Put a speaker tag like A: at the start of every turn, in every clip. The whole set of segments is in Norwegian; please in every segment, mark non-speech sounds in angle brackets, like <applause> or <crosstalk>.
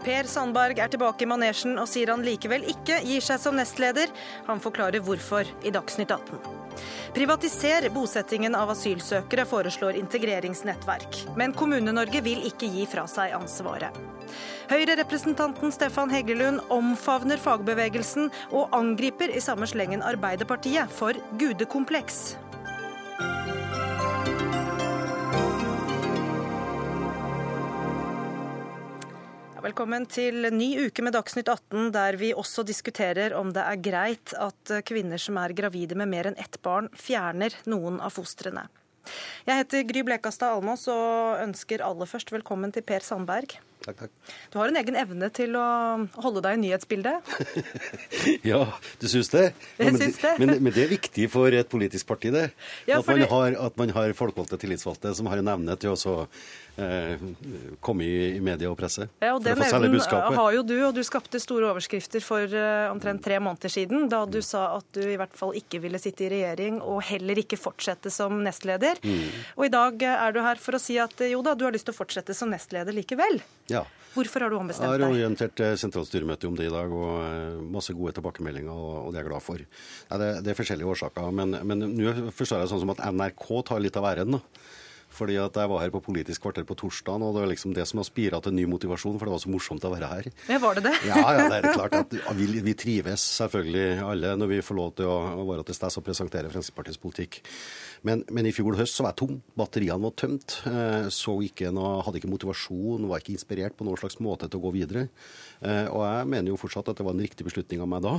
A: Per Sandberg er tilbake i manesjen og sier han likevel ikke gir seg som nestleder. Han forklarer hvorfor i Dagsnytt 18. Privatiser bosettingen av asylsøkere, foreslår integreringsnettverk. Men Kommune-Norge vil ikke gi fra seg ansvaret. Høyre-representanten Stefan Heggelund omfavner fagbevegelsen og angriper i samme slengen Arbeiderpartiet for gudekompleks. Velkommen til ny uke med Dagsnytt 18, der vi også diskuterer om det er greit at kvinner som er gravide med mer enn ett barn, fjerner noen av fostrene. Jeg heter Gry Blekastad Almås og ønsker aller først velkommen til Per Sandberg.
B: Takk, takk.
A: Du har en egen evne til å holde deg i nyhetsbildet. <laughs>
B: ja, du syns det? Ja, men,
A: syns det.
B: Men, men det er viktig for et politisk parti, det.
A: Ja,
B: at, man har, at man har folkevalgte tillitsvalgte som har en evne til å så, eh, komme i, media og presse.
A: Ja, og Den evnen har jo du, og du skapte store overskrifter for eh, omtrent tre måneder siden, da du sa at du i hvert fall ikke ville sitte i regjering, og heller ikke fortsette som nestleder.
B: Mm.
A: Og i dag er du her for å si at eh, jo da, du har lyst til å fortsette som nestleder likevel.
B: Ja.
A: Hvorfor har du ombestemt deg?
B: Jeg har orientert eh, sentralstyremøtet om det i dag, og eh, masse gode tilbakemeldinger, og, det er jeg glad for. Nei, det, det er forskjellige årsaker, men, men nå forstår jeg sånn som at NRK tar litt av æren. da. Fordi at jeg var her på Politisk kvarter på torsdag, og det var liksom det som har spira til ny motivasjon, for det var så morsomt å være her.
A: Ja, var det det?
B: Ja, ja, det er <laughs> klart at vi, vi trives selvfølgelig alle når vi får lov til å, å være til stede og presentere Fremskrittspartiets politikk. Men, men i fjor høst så var jeg tom. Batteriene var tømt. Eh, Så ikke noe, hadde ikke motivasjon, var ikke inspirert på noen slags måte til å gå videre. Eh, Og jeg mener jo fortsatt at det var en riktig beslutning av meg da.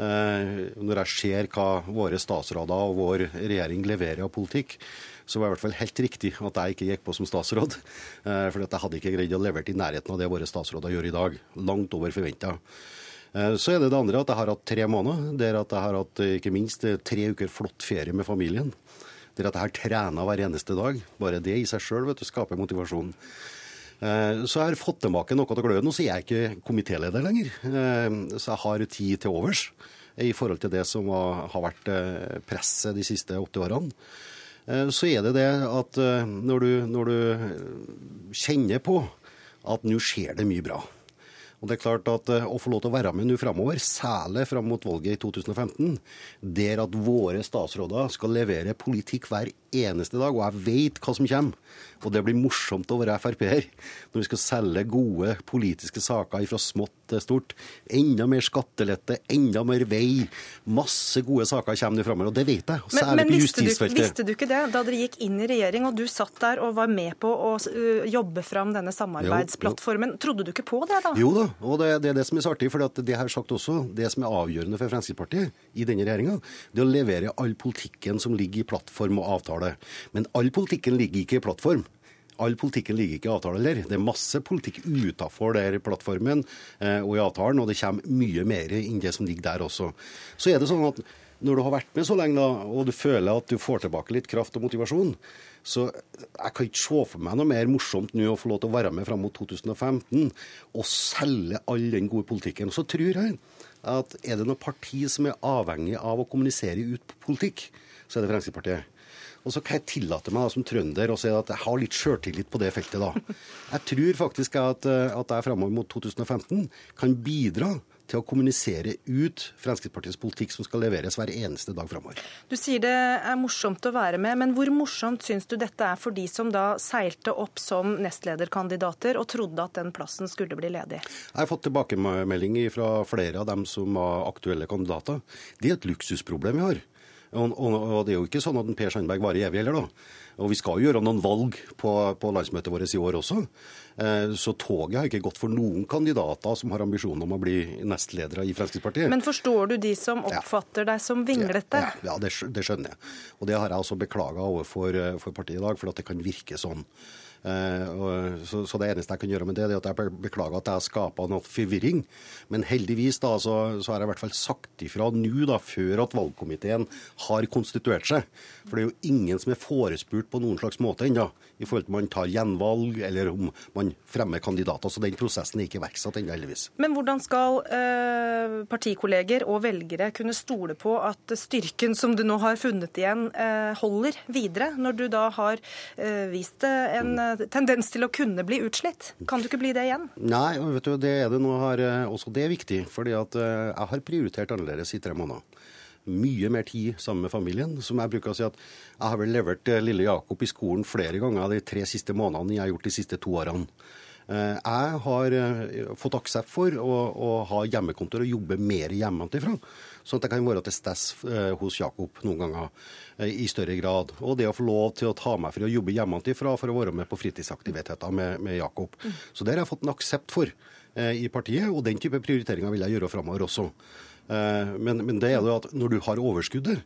B: Eh, Når jeg ser hva våre statsråder og vår regjering leverer av politikk, så var det i hvert fall helt riktig at jeg ikke gikk på som statsråd. Eh, For jeg hadde ikke greid å levere i nærheten av det våre statsråder gjør i dag. Langt over forventa. Så er det det andre at jeg har hatt tre måneder der at jeg har hatt eh, ikke minst eh, tre uker flott ferie med familien. Der at jeg har trena hver eneste dag. Bare det i seg sjøl skaper motivasjon. Eh, Så jeg har fått tilbake noe av gløden. Og så er jeg ikke komitéleder lenger, Eh, så jeg har tid til overs i forhold til det som har vært eh, presset de siste åtte årene. Så er det det at når du, når du kjenner på at nå skjer det mye bra. Og det er klart at Å få lov til å være med nå framover, særlig fram mot valget i 2015, der at våre statsråder skal levere politikk hver eneste dag, og jeg vet hva som kommer, og det blir morsomt å være Frp-er når vi skal selge gode politiske saker fra smått til stort. Enda mer skattelette, enda mer vei. Masse gode saker kommer nå framover, og det vet jeg. Særlig
A: men
B: på justisfeltet.
A: Men visste du ikke det da dere gikk inn i regjering og du satt der og var med på å jobbe fram denne samarbeidsplattformen? Trodde du ikke på det da?
B: Jo da, og det, det er det som er så artig. For det har jeg sagt også, det som er avgjørende for Fremskrittspartiet i denne regjeringa, det er å levere all politikken som ligger i plattform og avtale. Men all politikken ligger ikke i plattform. All politikken ligger ikke i avtale heller. Det er masse politikk utafor der plattformen eh, og i avtalen, og det kommer mye mer enn det som ligger der også. Så er det sånn at når du har vært med så lenge, da, og du føler at du får tilbake litt kraft og motivasjon, så jeg kan ikke se for meg noe mer morsomt nå å få lov til å være med fram mot 2015 og selge all den gode politikken. Så tror jeg at er det noe parti som er avhengig av å kommunisere ut politikk, så er det Fremskrittspartiet. Og så kan jeg tillate meg da, som trønder å si at jeg har litt sjøltillit på det feltet. da. Jeg tror faktisk at, eh, at jeg framover mot 2015 kan bidra til å kommunisere ut Fremskrittspartiets politikk som skal leveres hver eneste dag framover.
A: Du sier det er morsomt å være med, men hvor morsomt syns du dette er for de som da seilte opp som nestlederkandidater og trodde at den plassen skulle bli ledig?
B: Jeg har fått tilbakemelding fra flere av dem som var aktuelle kandidater. Det er et luksusproblem vi har. Og, og, og det er jo ikke sånn at Per Sandberg varer evig heller, da. Og vi skal jo gjøre noen valg på, på landsmøtet vårt i år også. Eh, Så toget har ikke gått for noen kandidater som har ambisjoner om å bli nestledere i Fremskrittspartiet.
A: Men forstår du de som oppfatter deg som vinglete?
B: Ja, ja det, det skjønner jeg. Og det har jeg også beklaga overfor eh, for partiet i dag, for at det kan virke sånn. Eh, så, det eneste jeg kan gjøre med det, er at jeg beklager at jeg skapa noe forvirring. Men heldigvis da, så, så har jeg i hvert fall sagt ifra nå, da, før at valgkomiteen har konstituert seg. For det er jo ingen som er forespurt på noen slags måte ennå i forhold til om man tar gjenvalg eller om man fremmer kandidater. Så den prosessen er ikke iverksatt ennå, heldigvis.
A: Men hvordan skal eh, partikolleger og velgere kunne stole på at styrken som du nå har funnet igjen, eh, holder videre, når du da har eh, vist en eh, tendens til å kunne bli utslitt? Kan du ikke bli det igjen?
B: Nei, vet du, det er det nå har, eh, også det er viktig. fordi at eh, jeg har prioritert annerledes i tre måneder mye mer tid sammen med familien. Som jeg bruker å si at jeg har vel levert eh, lille Jakob i skolen flere ganger de tre siste månedene jeg har gjort de siste to årene. Jeg har fått aksept for å, å ha hjemmekontor og jobbe mer hjemmefra. Sånn at jeg kan være til stede hos Jakob noen ganger i større grad. Og det å få lov til å ta meg for å jobbe hjemmefra for å være med på fritidsaktiviteter med, med Jakob. Så det har jeg fått en aksept for i partiet, og den type prioriteringer vil jeg gjøre framover også. Eh, men, men, det er jo at når du har overskudd der,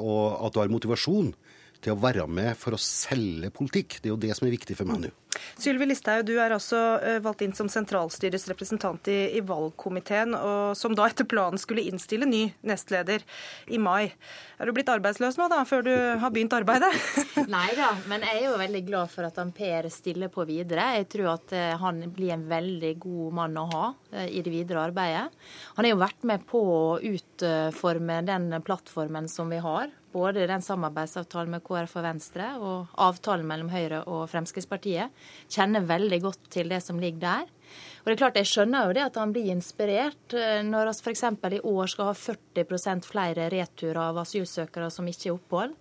B: og at du har motivasjon til å være med for å selge politikk, det er jo det som er viktig for meg nå.
A: Sylvi Listhaug, du er altså eh, valgt inn som sentralstyrets representant i, i, valgkomiteen, og som da etter planen skulle innstille ny nestleder i mai. Er du blitt arbeidsløs nå, da, før du har begynt arbeidet? <laughs>
C: Nei da, men jeg er jo veldig glad for at han Per stiller på videre. Jeg tror at eh, han blir en veldig god mann å ha eh, i det videre arbeidet. Han har jo vært med på å utforme den plattformen som vi har både den samarbeidsavtalen med KrF og Venstre og avtalen mellom Høyre og Fremskrittspartiet. Kjenner veldig godt til det som ligger der. Og det er klart, Jeg skjønner jo det at han blir inspirert eh, når vi f.eks. i år skal ha 40% flere returer av asylsøkere som ikke er opphold.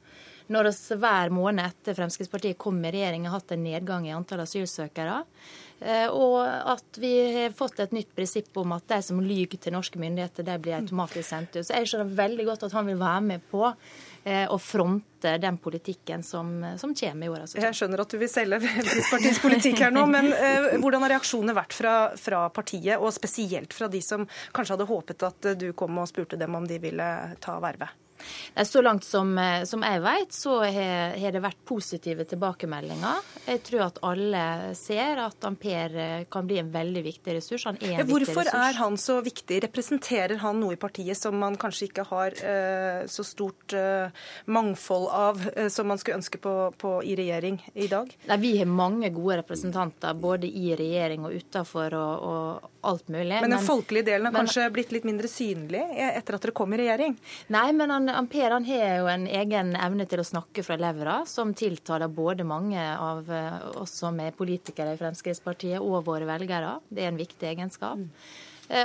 C: Når vi hver måned etter Fremskrittspartiet kom i regjering har hatt en nedgang i antall asylsøkere. Eh, og at vi har fått et nytt prinsipp om at de som lyver til norske myndigheter, de blir automatisk sendt ut. Så jeg skjønner veldig godt at han vil være med på å eh, fronte den politikken som, som kommer i åra som
A: kommer. Jeg skjønner at du vil selge <laughs> Fremskrittspartiets politikk her nå, men eh, hvordan har reaksjonene vært fra, fra, partiet, og spesielt fra de som kanskje hadde håpet at du kom og spurte dem om de ville ta vervet?
C: Så langt som, eh, som jeg vet, så har det vært positive tilbakemeldinger. Jeg tror at alle ser at Ampere eh, kan bli en veldig viktig ressurs. Han er en
A: Hvorfor
C: viktig
A: er han så viktig? Representerer han noe i partiet som man kanskje ikke har eh, så stort eh, mangfold av eh, som man skulle ønske på, på, i regjering i dag?
C: Nei, Vi har mange gode representanter både i regjering og utafor og, og, alt mulig.
A: Men den folkelige delen har men, kanskje blitt litt mindre synlig etter at dere kom i regjering?
C: Nei, men han Ampere han har jo en egen evne til å snakke fra levra, som tiltaler både mange av eh, oss som er politikere i Fremskrittspartiet og våre velgere. Det er en viktig egenskap. Mm.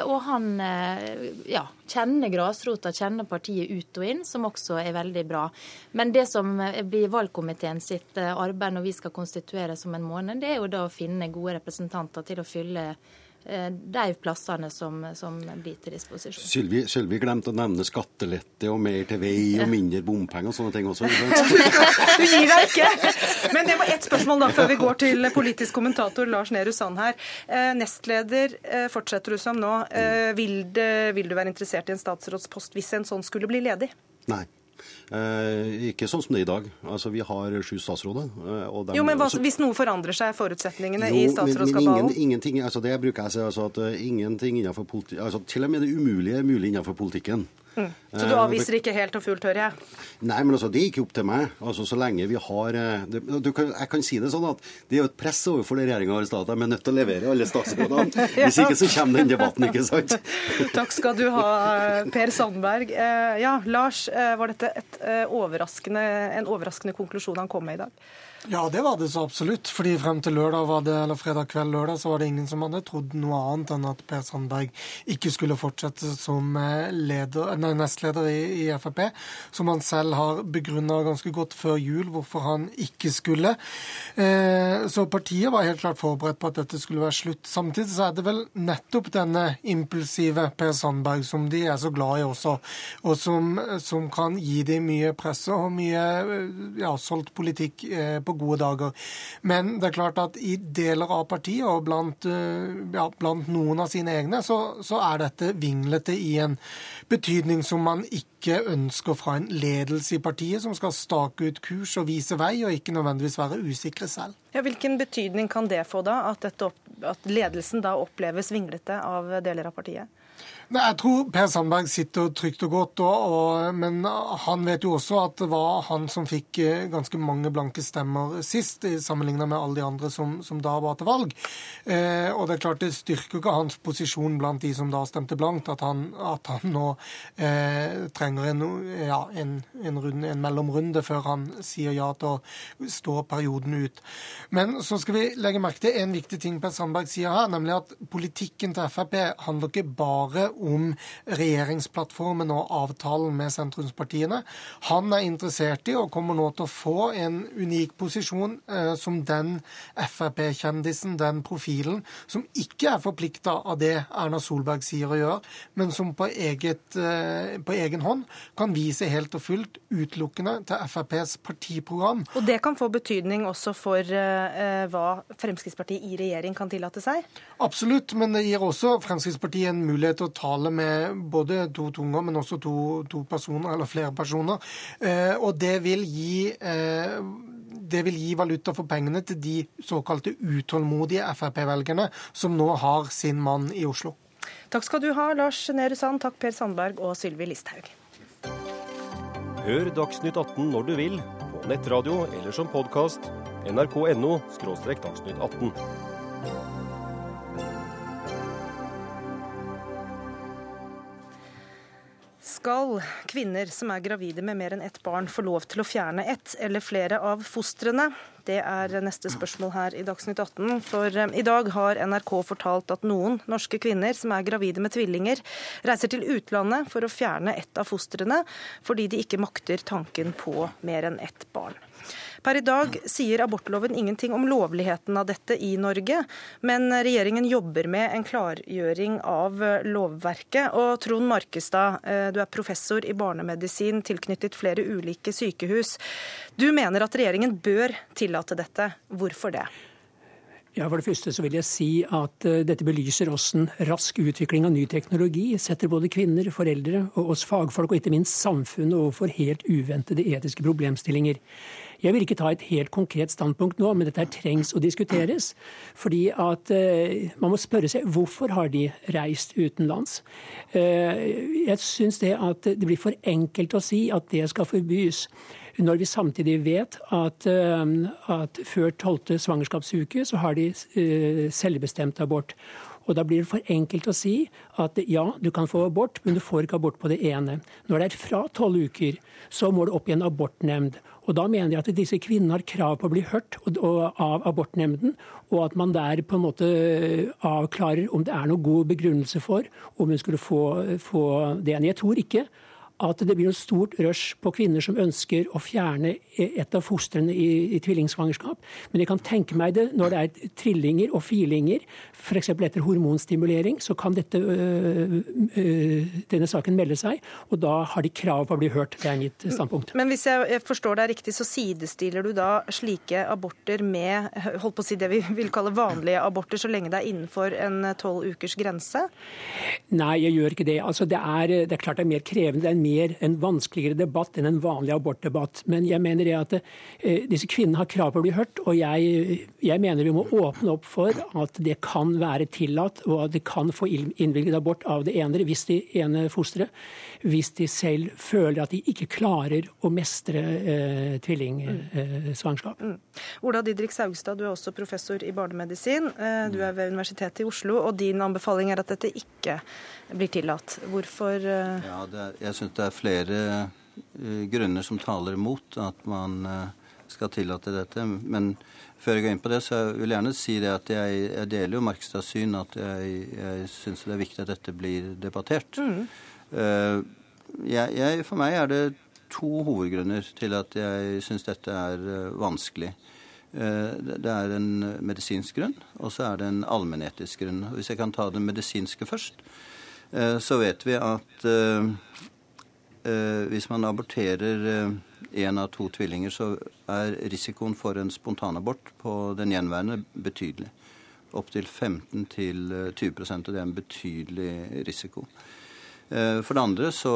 C: Og han eh, ja, kjenner grasrota, kjenner partiet ut og inn, som også er veldig bra. Men det som blir valgkomiteen sitt arbeid når vi skal konstituere som en måned, det er jo da å finne gode representanter til å fylle Eh, de plassene som, som, blir til disposisjon.
B: Sylvi, Sylvi glemte å nevne skattelette og mer til vei og mindre bompenger og sånne ting også. <laughs>
A: du gir deg ikke! Men det var ett spørsmål da, før vi går til politisk kommentator Lars Nehru Sand her. Eh, nestleder eh, fortsetter du som nå. Vil, det, vil du være interessert i en statsrådspost hvis en sånn skulle bli ledig?
B: Nei. Eh, ikke sånn som det er i dag. Altså, Vi har sju statsråder.
A: Dem, jo, men hva, Hvis noe forandrer seg, forutsetningene jo, i statsrådskabalen?
B: Ingen, men ingen, altså Det bruker jeg å si, altså, at uh, ingenting innenfor politi altså, Til og med det umulige er mulig innenfor politikken.
A: Mm. Så du avviser ikke helt og fullt, hører jeg?
B: Nei, men altså, det er ikke opp til meg. Altså, Så lenge vi har eh, det, kan, Jeg kan si det sånn at det er jo et press overfor det regjeringa har i stedet. De er nødt til å levere alle statsrådene. <laughs> Hvis ikke så kommer den debatten, ikke sant? <laughs>
A: Takk skal du ha, Per Sandberg. Eh, ja, Lars, eh, var dette et, overraskende, en overraskende konklusjon han kom med i dag?
D: Ja, det var det så absolutt. Fordi frem til lørdag var det, eller fredag kveld lørdag så var det ingen som hadde trodd noe annet enn at Per Sandberg ikke skulle fortsette som eh, leder, nei, nestleder i, i, Frp. Som han selv har begrunna ganske godt før jul hvorfor han ikke skulle. Eh, så partiet var helt klart forberedt på at dette skulle være slutt. Samtidig så er det vel nettopp denne impulsive Per Sandberg som de er så glad i også, og som, som kan gi dem mye presse og mye ja, solgt politikk eh, på gode dager. Men det er klart at i deler av partiet, og blant, eh, ja, blant noen av sine egne, så, så, er dette vinglete i en betydning som man ikke ønsker fra en ledelse i partiet, som skal stake ut kurs og vise vei, og ikke nødvendigvis være usikre selv.
A: Ja, hvilken betydning kan det få, da, at, dette, at ledelsen da oppleves vinglete av deler av partiet?
D: Jeg tror Per Sandberg sitter trygt og godt, og, og, men han vet jo også at det var han som fikk eh, ganske mange blanke stemmer sist, sammenlignet med alle de andre som, som da var til valg. Eh, og det er klart det styrker ikke hans posisjon blant de som da stemte blankt, at han, at han nå eh, trenger en, ja, en, en, runde, en, mellomrunde før han sier ja til å stå perioden ut. Men så skal vi legge merke til en viktig ting Per Sandberg sier her, nemlig at politikken til Frp handler ikke bare regjeringsplattformen og avtalen med sentrumspartiene. Han er interessert i, og kommer nå til å få, en unik posisjon eh, som den Frp-kjendisen, den profilen, som ikke er forplikta av det Erna Solberg sier og gjør, men som på, eget, eh, på egen hånd kan vise helt og fullt utelukkende til FrPs partiprogram.
A: Og det kan få betydning også for eh, hva Fremskrittspartiet i regjering kan tillate seg?
D: Absolutt, men det gir også Fremskrittspartiet en mulighet til å ta tale med både to tunger, men også to, to personer, eller flere personer. Eh, og det vil gi eh, det vil gi valuta for pengene til de såkalte utålmodige Frp-velgerne som nå har sin mann i Oslo.
A: Takk skal du ha, Lars Nehru Sand. Takk Per Sandberg og Sylvi Listhaug.
E: Hør Dagsnytt 18 når du vil, på nettradio eller som podkast. nrk.no – dagsnytt 18.
A: Skal kvinner som er gravide med mer enn ett barn, få lov til å fjerne ett eller flere av fostrene? Det er neste spørsmål her i Dagsnytt 18. For eh, i dag har NRK fortalt at noen norske kvinner som er gravide med tvillinger, reiser til utlandet for å fjerne ett av fostrene, fordi de ikke makter tanken på mer enn ett barn. Per i dag sier abortloven ingenting om lovligheten av dette i Norge, men regjeringen jobber med en klargjøring av lovverket. Og Trond Markestad, eh, du er professor i barnemedisin tilknyttet flere ulike sykehus. Du mener at regjeringen bør tillate dette. Hvorfor det?
F: Ja, For det første så vil jeg si at uh, dette belyser hvordan rask utvikling av ny teknologi setter både kvinner, foreldre og oss fagfolk, og ikke minst samfunnet, overfor helt uventede etiske problemstillinger. Jeg vil ikke ta et helt konkret standpunkt nå, men dette trengs å diskuteres. Fordi at uh, Man må spørre seg hvorfor har de reist utenlands. Uh, jeg syns det at det blir for enkelt å si at det skal forbys. Når vi samtidig vet at, uh, at før tolvte svangerskapsuke så har de selvbestemt abort. Og Da blir det for enkelt å si at ja, du kan få abort, men du får ikke abort på det ene. Når det er fra tolv uker, så må du opp i en abortnemnd. Og Da mener jeg at disse kvinnene har krav på å bli hørt av abortnemnden, og at man der på en måte avklarer om det er noe god begrunnelse for om hun skulle få, få det. Jeg tror ikke at det blir et stort rush på kvinner som ønsker å fjerne et av fostrene i, i tvillingsvangerskap. Men jeg kan tenke meg det når det er trillinger og firlinger, f.eks. etter hormonstimulering, så kan dette, øh, øh, denne saken melde seg. Og da har de krav på å bli hørt. Det er mitt standpunkt.
A: Men hvis jeg forstår deg riktig, så sidestiller du da slike aborter med holdt på å si det vi vil kalle vanlige aborter, så lenge det er innenfor en tolv ukers grense?
F: Nei, jeg gjør ikke det. Altså, det, er, det er klart det er mer krevende. Det er en mer, en vanskeligere debatt enn en vanlig abortdebatt. Men jeg mener det at eh, disse kvinnene har krav på å bli hørt, og jeg, jeg, mener vi må åpne opp for at det kan være tillatt, og at de kan få innvilget abort av det ene hvis de ene fosteret, hvis de selv føler at de ikke klarer å mestre eh, tvillingsvangerskap. Eh,
A: Mm. Ola Didrik Saugstad, du er også professor i barnemedisin. Eh, du er ved Universitetet i Oslo, og din anbefaling er at dette ikke blir tillatt. Hvorfor uh...
G: Ja, er, Jeg syns det er flere uh, grunner som taler mot at man uh, skal tillate dette. Men før jeg går inn på det, så vil jeg gjerne si det at jeg, jeg deler jo Markstads syn at jeg, jeg syns det er viktig at dette blir debattert. Mm. Jeg, jeg, for meg er det to hovedgrunner til at jeg syns dette er vanskelig. Det er en medisinsk grunn, og så er det en allmennetisk grunn. Hvis jeg kan ta den medisinske først, Eh, så vet vi at eh, eh, hvis man aborterer én av to tvillinger, så er risikoen for en spontanabort på den gjenværende betydelig. Opptil 15-20 og det er en betydelig risiko. For det andre så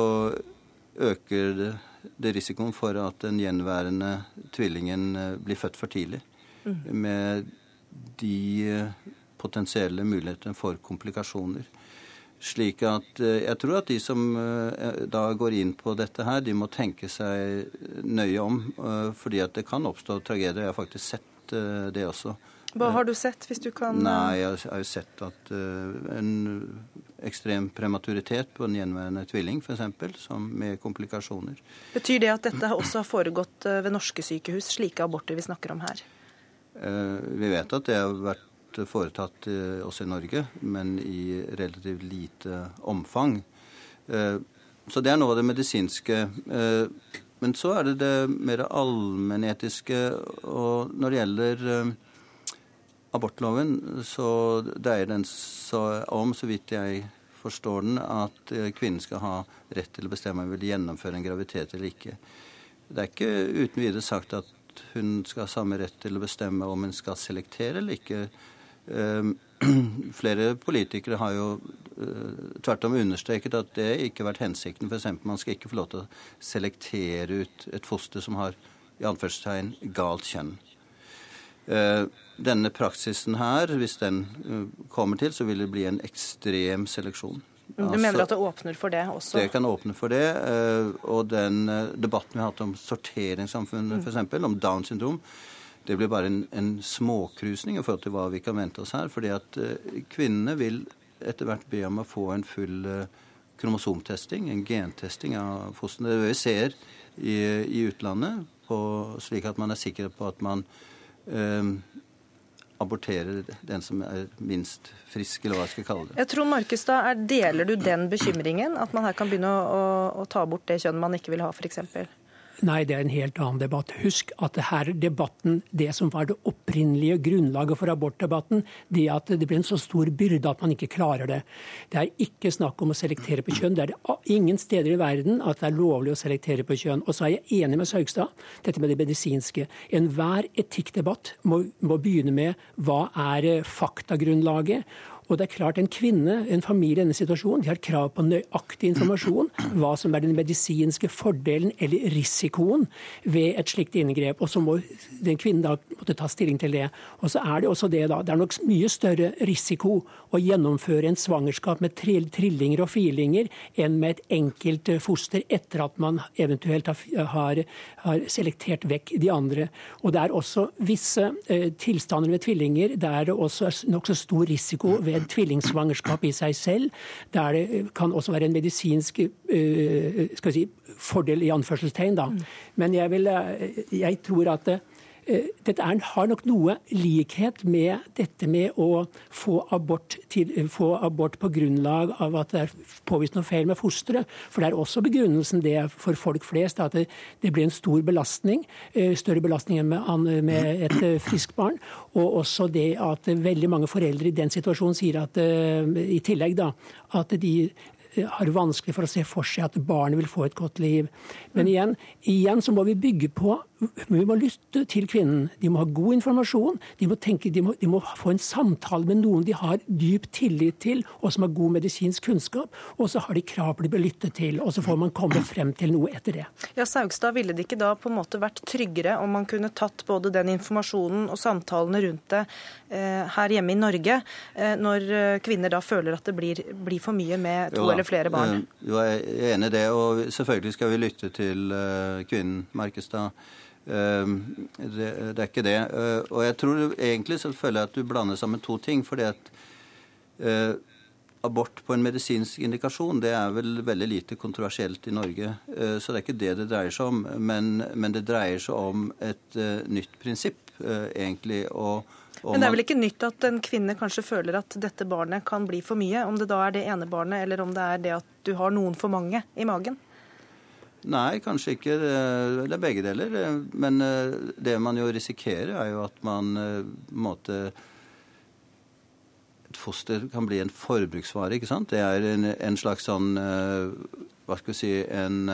G: øker det, det risikoen for at den gjenværende tvillingen blir født for tidlig. Mm. Med de potensielle mulighetene for komplikasjoner. Slik at Jeg tror at de som da går inn på dette her, de må tenke seg nøye om. Fordi at det kan oppstå tragedier. Jeg har faktisk sett det også.
A: Hva har du sett, hvis du kan
G: Nei, Jeg har jo sett at en ekstrem prematuritet på en gjenværende tvilling, f.eks., med komplikasjoner.
A: Betyr det at dette også har foregått ved norske sykehus, slike aborter vi snakker om her?
G: Vi vet at det har vært foretatt eh, også i Norge, men i relativt lite omfang. Eh, så det er noe av det medisinske. Eh, men så er det det mer allmennetiske. Og når det gjelder abortloven, så dreier den seg om, så vidt jeg forstår den, at kvinnen skal ha rett til å bestemme om hun vil gjennomføre en graviditet eller ikke. Det er ikke uten videre sagt at hun skal ha samme rett til å bestemme om hun skal selektere eller ikke. Ehm, <clears throat> flere politikere har jo eh, tvert om understreket at det ikke har vært hensikten. F.eks. man skal ikke få lov til å selektere ut et foster som har i anførselstegn galt kjønn. Ehm, denne praksisen her, hvis den eh, kommer til, så vil det bli en ekstrem seleksjon.
A: Du altså, mener at det åpner for det også?
G: Det kan åpne for det. Eh, og den debatten vi har hatt om sorteringssamfunnet, f.eks., om Downs syndrom, det blir bare en, en småkrusning i forhold til hva vi kan vente oss her. fordi at uh, kvinnene vil etter hvert be om å få en full uh, kromosomtesting, en gentesting av fostrene. Det vi ser i, i utlandet, på, slik at man er sikker på at man uh, aborterer den som er minst frisk, eller hva jeg skal kalle det.
A: Jeg tror Markestad, Deler du den bekymringen? At man her kan begynne å, å, å ta bort det kjønn man ikke vil ha, f.eks.?
F: Nei, det er en helt annen debatt. Husk at det her debatten, det som var det opprinnelige grunnlaget for abortdebatten, det at det blir en så stor byrde at man ikke klarer det. Det er ikke snakk om å selektere på kjønn. Det er det ingen steder i verden at det er lovlig å selektere på kjønn. Og så er jeg enig med Saugstad, dette med det medisinske. Enhver etikkdebatt må, må begynne med hva er faktagrunnlaget. Og det er klart En kvinne, en familie i denne situasjonen, de har krav på nøyaktig informasjon. Hva som er den medisinske fordelen eller risikoen ved et slikt inngrep. Og så må den kvinnen da måtte ta stilling til det. Og så er Det også det da, det er nok mye større risiko å gjennomføre en svangerskap med trillinger og firlinger enn med et enkelt foster etter at man eventuelt har, har selektert vekk de andre. Og Det er også visse eh, tilstander med tvillinger der det også er nokså stor risiko ved en tvillingsvangerskap i seg selv. Der det kan også være en medisinsk uh, si, fordel i anførselstegn. Da. Men jeg, vil, eh, jeg tror at det, Eh, dette er, har nok noe likhet med dette med å få abort, til, eh, få abort på grunnlag av at det er påvist noe feil med fosteret. For det er også begrunnelsen det for folk flest, at det, det blir en stor belastning. Eh, større belastning enn med, med et friskt barn. Og også det at veldig mange foreldre i den situasjonen sier at i tillegg da, at de har vanskelig for å se for seg at barnet vil få et godt liv. Men igjen, igjen så må vi bygge på Vi må lytte til kvinnen. De må ha god informasjon. De må, tenke, de må, de må få en samtale med noen de har dyp tillit til, og som har god medisinsk kunnskap. Og så har de krav på å bli lyttet til, og så får man komme frem til noe etter det.
A: Ja, Saugstad, ville det ikke da på en måte vært tryggere om man kunne tatt både den informasjonen og samtalene rundt det eh, her hjemme i Norge, eh, når eh, kvinner da føler at det blir, blir for mye med to eller flere barn.
G: Eh, jo, jeg er enig i det. Og selvfølgelig skal vi lytte til eh, kvinnen merkes Eh, det, det, er ikke det. Og jeg tror egentlig selvfølgelig at du blander sammen to ting. fordi at abort på en medisinsk indikasjon det er vel veldig lite kontroversielt i Norge. Så det er ikke det det dreier seg om. Men, men det dreier seg om et nytt prinsipp, egentlig. og
A: men det er vel ikke nytt at en kvinne kanskje føler at dette barnet kan bli for mye? Om det da er det ene barnet, eller om det er det at du har noen for mange i magen?
G: Nei, kanskje ikke. Det er begge deler. Men eh, det man jo risikerer, er jo at man eh, måte Et foster kan bli en forbruksvare, ikke sant? Det er en, en slags sånn eh, Hva skal vi si En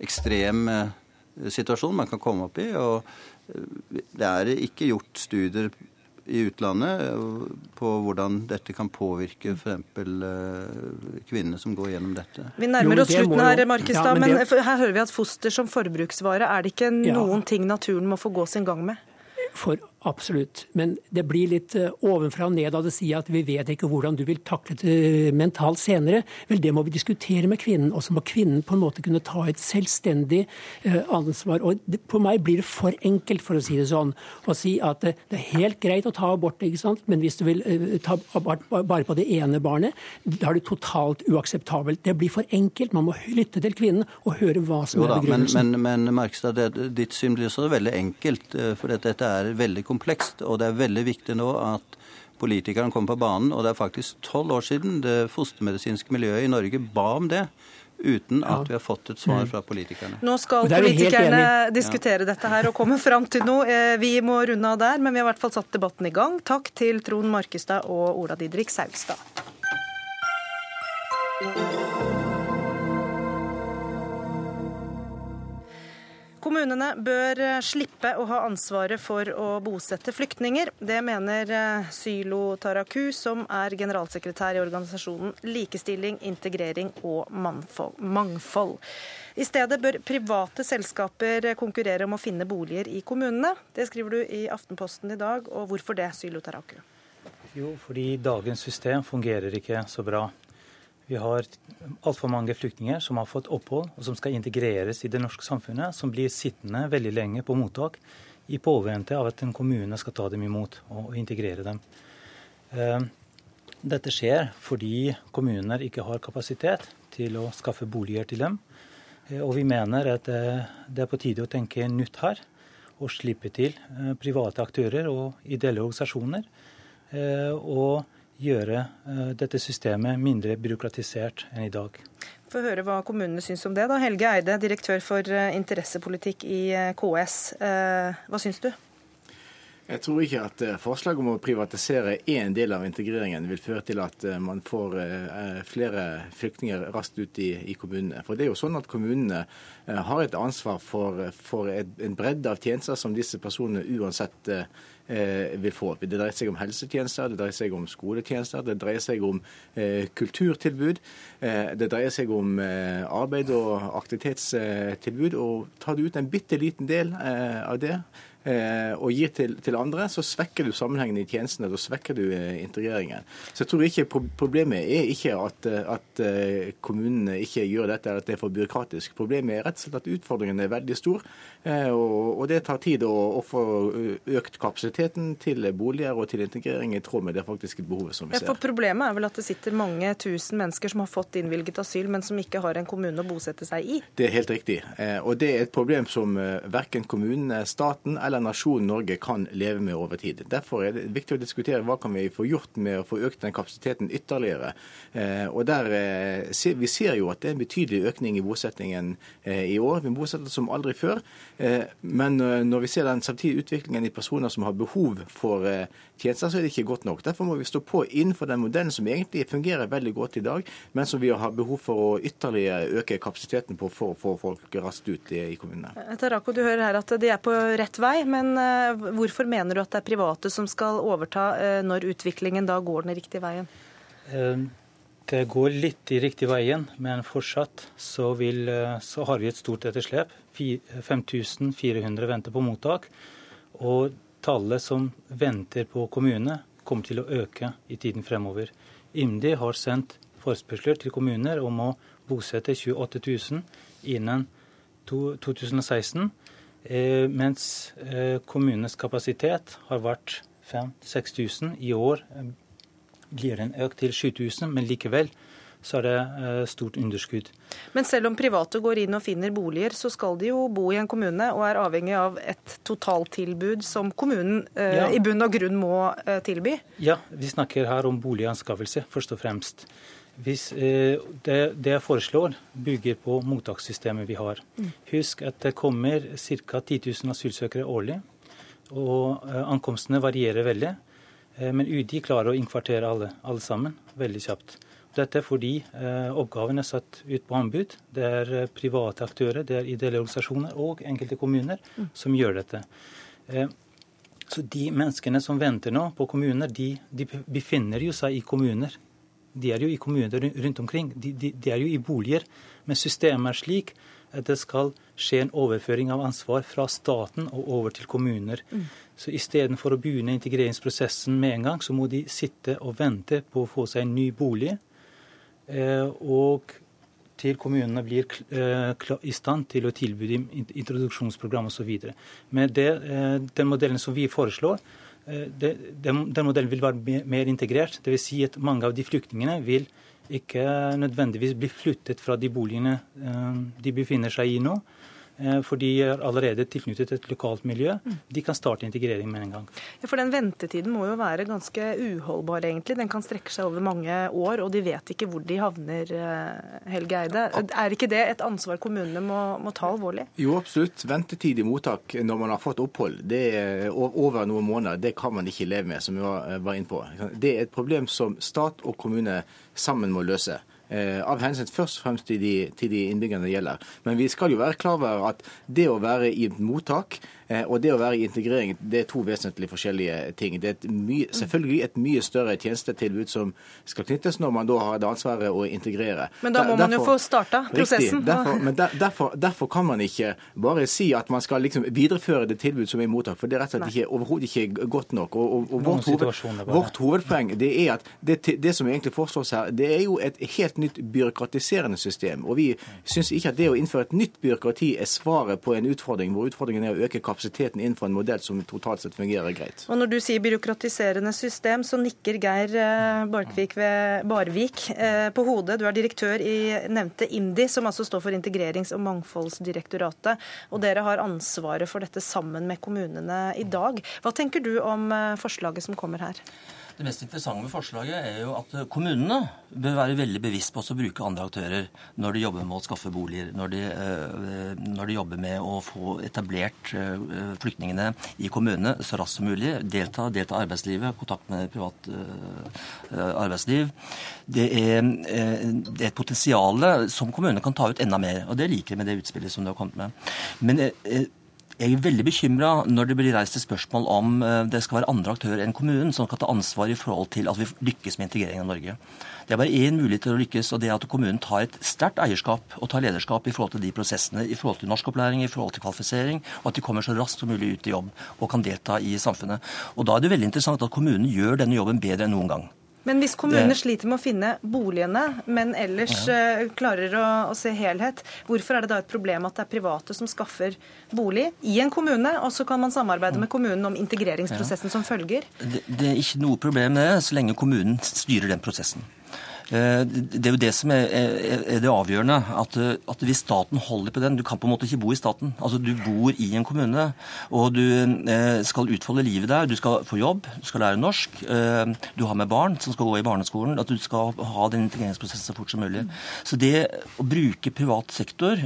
G: ekstrem situasjon man kan komme opp i. og det er ikke gjort studier i utlandet på hvordan dette kan påvirke f.eks. kvinnene kvinner som går gjennom dette.
A: Vi nærmer oss slutten her, Markestad, ja, men, men det... her hører vi at foster som forbruksvare, er det ikke noen ja. ting naturen må få gå sin gang med?
F: For Absolutt. Men det blir litt eh, ovenfra og ned av det sier at vi vet ikke hvordan du vil takle det mentalt senere. Vel, det må vi diskutere med kvinnen. Og så må kvinnen på en måte kunne ta et selvstendig eh, ansvar. Og det, på meg blir det for enkelt, for å si det sånn, å si at det, det er helt greit å ta abort, ikke sant? men hvis du vil ta abort bare på det ene barnet, da er det totalt uakseptabelt. Det blir for enkelt. Man må lytte til kvinnen og høre hva som
G: jo,
F: er begrunnelsen.
G: Men, men, men Markstad, ditt syn blir også veldig enkelt. For dette er veldig komplekst. Og det er veldig viktig nå at politikerne kommer på banen. Og det er faktisk tolv år siden det fostermedisinske miljøet i Norge ba om det. Uten at vi har fått et svar mm. fra politikerne.
A: Nå skal politikerne diskutere dette her og komme fram til noe. Eh, vi må runde av der, men vi har i hvert fall satt debatten i gang. Takk til Trond Markestad og Ola Didrik Saugstad. Kommunene bør eh, slippe å ha ansvaret for å bosette flyktninger. Det mener eh, Sylo Taraku, som er generalsekretær i organisasjonen Likestilling, integrering og mangfold. I stedet bør private selskaper konkurrere om å finne boliger i kommunene. Det skriver du i Aftenposten i dag, og hvorfor det, Sylo Taraku?
H: Jo, fordi dagens system fungerer ikke så bra. Vi har altfor mange flyktninger som har fått opphold, og som skal integreres i det norske samfunnet, som blir sittende veldig lenge på mottak i påvente av at en kommune skal ta dem imot og integrere dem. Eh, dette skjer fordi kommuner ikke har kapasitet til å skaffe boliger til dem. Eh, og vi mener at eh, det er på tide å tenke nytt her, og slippe til private aktører og ideelle organisasjoner. og gjøre eh, dette systemet mindre byråkratisert enn i dag.
A: Få høre hva kommunene syns om det. da. Helge Eide, direktør for eh, interessepolitikk i eh, KS. Hva syns du?
I: Jeg tror ikke at forslaget om å privatisere én del av integreringen vil føre til at man får flere flyktninger raskt ut i, i kommunene. For det er jo sånn at kommunene har et ansvar for, for en bredde av tjenester som disse personene uansett Eh, vil få. Det dreier seg om helsetjenester, det dreier seg om skoletjenester, det dreier seg om eh, kulturtilbud. Eh, det dreier seg om arbeid og aktivitetstilbud. og Tar du ut en bitte liten del av det, Eh, og gir til, til, andre, så svekker du sammenhengen i tjenestene. Da svekker du eh, integreringen. Så jeg tror ikke Problemet er ikke at, eh, at kommunene ikke gjør dette, eller at det er for byråkratisk. Problemet er rett og slett at utfordringen er veldig stor. Og, og det tar tid å, å, få økt kapasiteten til boliger og til integrering i tråd med det faktiske behovet som vi ser.
A: Ja, for Problemet er vel at det sitter mange tusen mennesker som har fått innvilget asyl, men som ikke har en kommune å bosette seg i?
I: Det er helt riktig. Og det er et problem som verken kommunene, staten eller eller nasjonen Norge kan leve med over tid. Derfor er det viktig å diskutere hva kan vi få gjort med å få økt den kapasiteten ytterligere. Eh, og der, eh, Vi ser jo at det er en betydelig økning i bosettingen eh, i år. Vi bosetter som aldri før. Men når vi ser den samtidige utviklingen i personer som har behov for tjenester, så er det ikke godt nok. Derfor må vi stå på innenfor den modellen som egentlig fungerer veldig godt i dag, men som vi har behov for å ytterligere øke kapasiteten på for å få folk raskt ut i kommunene.
A: Tarako, du hører her at de er på rett vei, men hvorfor mener du at det er private som skal overta når utviklingen da går den riktige veien?
H: Det går litt i riktig veien, men fortsatt så, vil, så har vi et stort etterslep. 5400 venter på mottak. Og tallet som venter på kommune, kommer til å øke i tiden fremover. IMDi har sendt forespørsler til kommuner om å bosette 28 000 innen 2016, eh, mens eh, kommunenes kapasitet har vært 5000-6000. I år blir den økt til 7000, men likevel så er det eh, stort underskudd.
A: Men selv om private går inn og finner boliger, så skal de jo bo i en kommune og er avhengig av et totaltilbud som kommunen eh, ja. i bunn og grunn må eh, tilby?
H: Ja, vi snakker her om boliganskaffelse, først og fremst. Hvis, eh, det, det, jeg foreslår, bygger på mottakssystemet vi har. Mm. Husk at det kommer ca. 10 000 asylsøkere årlig. Og eh, ankomstene varierer veldig. Eh, men UDI klarer å innkvartere alle, alle sammen veldig kjapt. Dette er fordi oppgaven er satt ut på anbud. Det er private aktører, det er ideelle organisasjoner og enkelte kommuner mm. som gjør dette. Så de menneskene som venter nå på kommuner, de, de, befinner jo seg i kommuner. De er jo i kommuner rundt omkring. De, de, de er jo i boliger. Men systemet er slik at det skal skje en overføring av ansvar fra staten og over til kommuner. Mm. Så istedenfor å begynne integreringsprosessen med en gang, så må de sitte og vente på å få seg en ny bolig. Eh, og til kommunene blir eh, i stand til å tilby dem introduksjonsprogram osv. Med det, eh, den modellen som vi foreslår, den, den, modellen vil være mer integrert. Dvs. Si at mange av de flyktningene vil ikke nødvendigvis bli flyttet fra de boligene de befinner seg i nå. Eh, for de er allerede tilknyttet et lokalt miljø. Mm. De kan starte integrering med en gang.
A: Ja, For den ventetiden må jo være ganske uholdbar, egentlig. Den kan strekke seg over mange år, og de vet ikke hvor de havner, eh, Helge Eide. Er ikke det et ansvar kommunene må, må ta alvorlig?
I: Jo, absolutt. Ventetid i mottak når man har fått opphold det er over noen måneder, det kan man ikke leve med, som vi var inne på. Det er et problem som stat og kommune sammen må løse. Eh, av hensyn først og fremst til de, til de innbyggerne det gjelder. Men vi skal jo være klar over at det å være i mottak og det å være i integrering det er to vesentlig forskjellige ting. Det er et mye, selvfølgelig et mye større tjenestetilbud som skal knyttes når man da har det ansvaret å integrere.
A: Men da må derfor, man jo få starta prosessen.
I: Riktig, derfor, men der, derfor, derfor, kan man ikke bare si at man skal liksom videreføre det tilbud som er i mottak, for det er rett og slett ikke, overhodet ikke godt nok. Og, og, og vårt, hoved, vårt, hovedpoeng det er at det, det, som egentlig foreslås her, det er jo et helt nytt byråkratiserende system. Og vi syns ikke at det å innføre et nytt byråkrati er svaret på en utfordring, hvor utfordringen er å øke kapasiteten kapasiteten innenfor en modell som totalt sett fungerer greit.
A: Og Når du sier byråkratiserende system, så nikker Geir eh, Barkvik ved Barvik eh, på hodet. Du er direktør i nevnte IMDi, som altså står for Integrerings- og mangfoldsdirektoratet. Og dere har ansvaret for dette sammen med kommunene i dag. Hva tenker du om eh, forslaget som kommer her?
J: Det mest interessante med forslaget er jo at kommunene bør være veldig bevisst på å bruke andre aktører når de jobber med å skaffe boliger, når de, eh, når de jobber med å få etablert eh, flyktningene i kommunene så raskt som mulig. Delta, delta arbeidslivet, kontakt med privat eh, arbeidsliv. Det er, det er et potensial som kommunene kan ta ut enda mer, og det liker jeg med det utspillet som du har kommet med. Men jeg er veldig bekymra når det blir reist et spørsmål om eh, det skal være andre aktører enn kommunen som skal ta ansvar i forhold til at vi lykkes med integreringen av Norge. Det er bare én mulighet til å lykkes, og det er at kommunen tar et sterkt eierskap og tar lederskap i forhold til de prosessene, i forhold til norskopplæring, i forhold til kvalifisering, og at de kommer så raskt som mulig ut i jobb og kan delta i samfunnet. Og Da er det veldig interessant at kommunen gjør denne jobben bedre enn noen gang.
A: Men hvis kommunene sliter med å finne boligene, men ellers ja. uh, klarer å, å, se helhet, hvorfor er det da et problem at det er private som skaffer bolig i en kommune, og så kan man samarbeide med kommunen om integreringsprosessen ja. som følger?
J: Det, det, er ikke noe problem det, så lenge kommunen styrer den prosessen. Eh, det er jo det som er, det avgjørende. At, at, hvis staten holder på den Du kan på en måte ikke bo i staten. Altså Du bor i en kommune, og du eh, skal utfolde livet der. Du skal få jobb, du skal lære norsk. Eh, du har med barn som skal gå i barneskolen. At du skal ha den integreringsprosessen så fort som mulig. Så det å bruke privat sektor,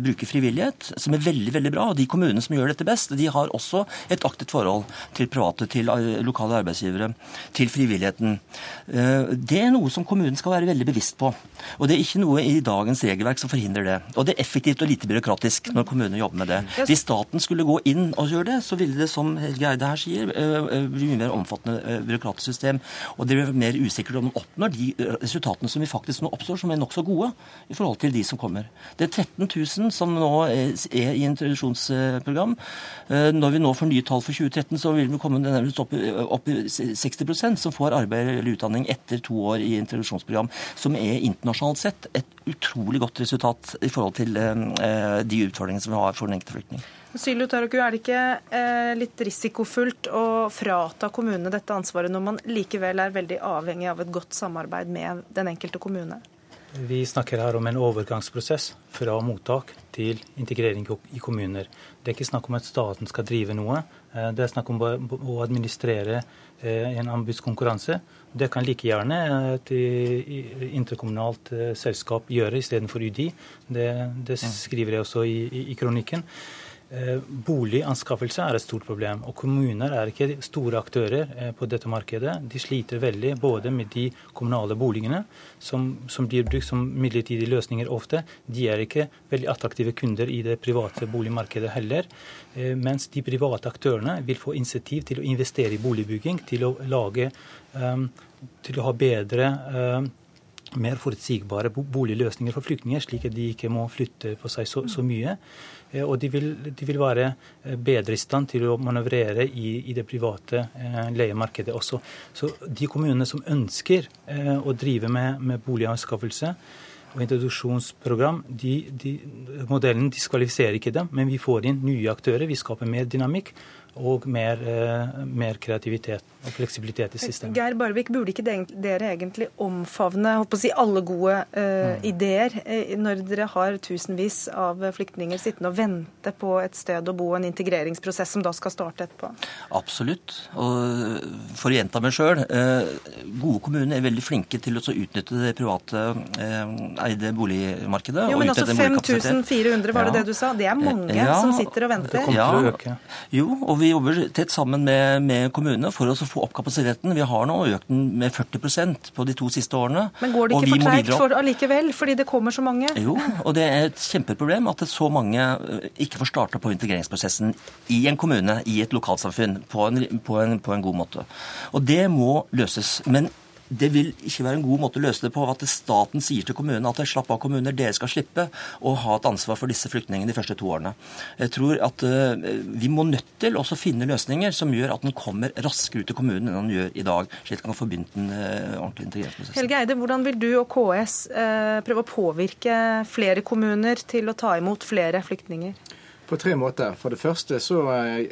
J: bruke frivillighet, som er veldig veldig bra, og de kommunene som gjør dette best, de har også et aktivt forhold til private, til lokale arbeidsgivere, til frivilligheten. Det er noe som kommunene kommunen skal være veldig bevisst på. Og det er ikke noe i dagens regelverk som forhindrer det. Og det er effektivt og lite byråkratisk når kommunene jobber med det. Hvis staten skulle gå inn og gjøre det, så ville det, som Helge Eide her sier, bli mye mer omfattende byråkratisk system. Og det blir mer usikkert om man oppnår de resultatene som vi faktisk nå oppstår, som er nokså gode i forhold til de som kommer. Det er 13 000 som nå er i introduksjonsprogram. Når vi nå får nye tall for 2013, så vil vi komme opp, opp i 60% som får arbeid eller utdanning etter to år i introduksjonsprogram introduksjonsprogram, som er internasjonalt sett et utrolig godt resultat i forhold til eh, de utfordringene som vi har for den enkelte flyktning.
A: Sylu Taraku, Er det ikke eh, litt risikofullt å frata kommunene dette ansvaret, når man likevel er veldig avhengig av et godt samarbeid med den enkelte kommune?
H: Vi snakker her om en overgangsprosess fra mottak til integrering i kommuner. Det er ikke snakk om at staten skal drive noe. Eh, det er snakk om å administrere en anbudskonkurranse. Det kan like gjerne et interkommunalt eh, selskap gjøre istedenfor UDI. Det, det, skriver jeg også i, i, i kronikken. Eh, boliganskaffelse er et stort problem. og Kommuner er ikke store aktører eh, på dette markedet. De sliter veldig både med de kommunale boligene, som, som blir brukt som midlertidige løsninger ofte. De er ikke veldig attraktive kunder i det private boligmarkedet heller. Mens de private aktørene vil få initiativ til å investere i boligbygging, til å lage Ehm, til å ha bedre ehm, mer forutsigbare boligløsninger for flyktninger, slik at de ikke må flytte på seg så, så mye. Eh, og de vil, de vil, være eh, bedre i stand til å manøvrere i, i det private eh, leiemarkedet også. Så de kommunene som ønsker å drive med, med boliganskaffelse og introduksjonsprogram, de, de, modellen diskvalifiserer ikke dem, men vi får inn nye aktører. Vi skaper mer dynamikk og mer, eh, mer, kreativitet og fleksibilitet i systemet.
A: Geir Barvik, burde ikke dere egentlig omfavne si, alle gode uh, mm. ideer eh, når dere har tusenvis av flyktninger sittende og vente på et sted å bo, en integreringsprosess som da skal starte etterpå?
J: Absolutt. Og for å gjenta meg sjøl, uh, gode kommuner er veldig flinke til å utnytte det private uh, eide boligmarkedet.
A: Jo, men altså 5400, var det ja. det du sa? Det er mange ja, som sitter og venter. Det
H: kommer til å øke.
J: Jo, og vi jobber tett sammen med, med kommunene for å få opp kapasiteten. Vi har nå økt den med 40% på de to siste årene.
A: Men går det ikke for treigt for allikevel, fordi det kommer så mange?
J: Jo, og det er et kjempeproblem at så mange eh, ikke får starta på integreringsprosessen i en kommune, i et lokalsamfunn, på en, på en, på en god måte. Og det må løses. Men det vil ikke være en god måte å løse det på at staten sier til kommunene at slapp av kommuner, dere skal slippe å ha et ansvar for disse flyktningene de første to årene. Jeg tror at uh, Vi må nødt til også finne løsninger som gjør at den kommer raskere ut til kommunen enn den gjør i dag, slik at den kan få begynt den ordentlig ordentlige integreringsprosessen.
A: Helge Eide, hvordan vil du og KS uh, prøve å påvirke flere kommuner til å ta imot flere flyktninger?
I: På tre måter. For det første så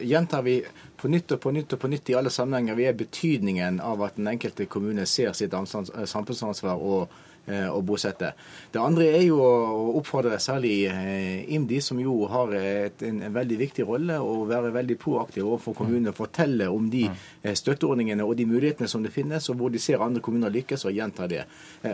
I: gjentar vi på nytt og på nytt og på nytt i alle sammenhenger vi er betydningen av at den enkelte kommune ser sitt samfunnsansvar og Eh, å bosette. Det andre er jo å oppfordre særlig eh, IMDi, som jo har et, en, en, veldig viktig rolle, å være veldig proaktiv overfor kommunene. Fortelle om de eh, støtteordningene og de mulighetene som det finnes, og hvor de ser andre kommuner lykkes, og gjenta det.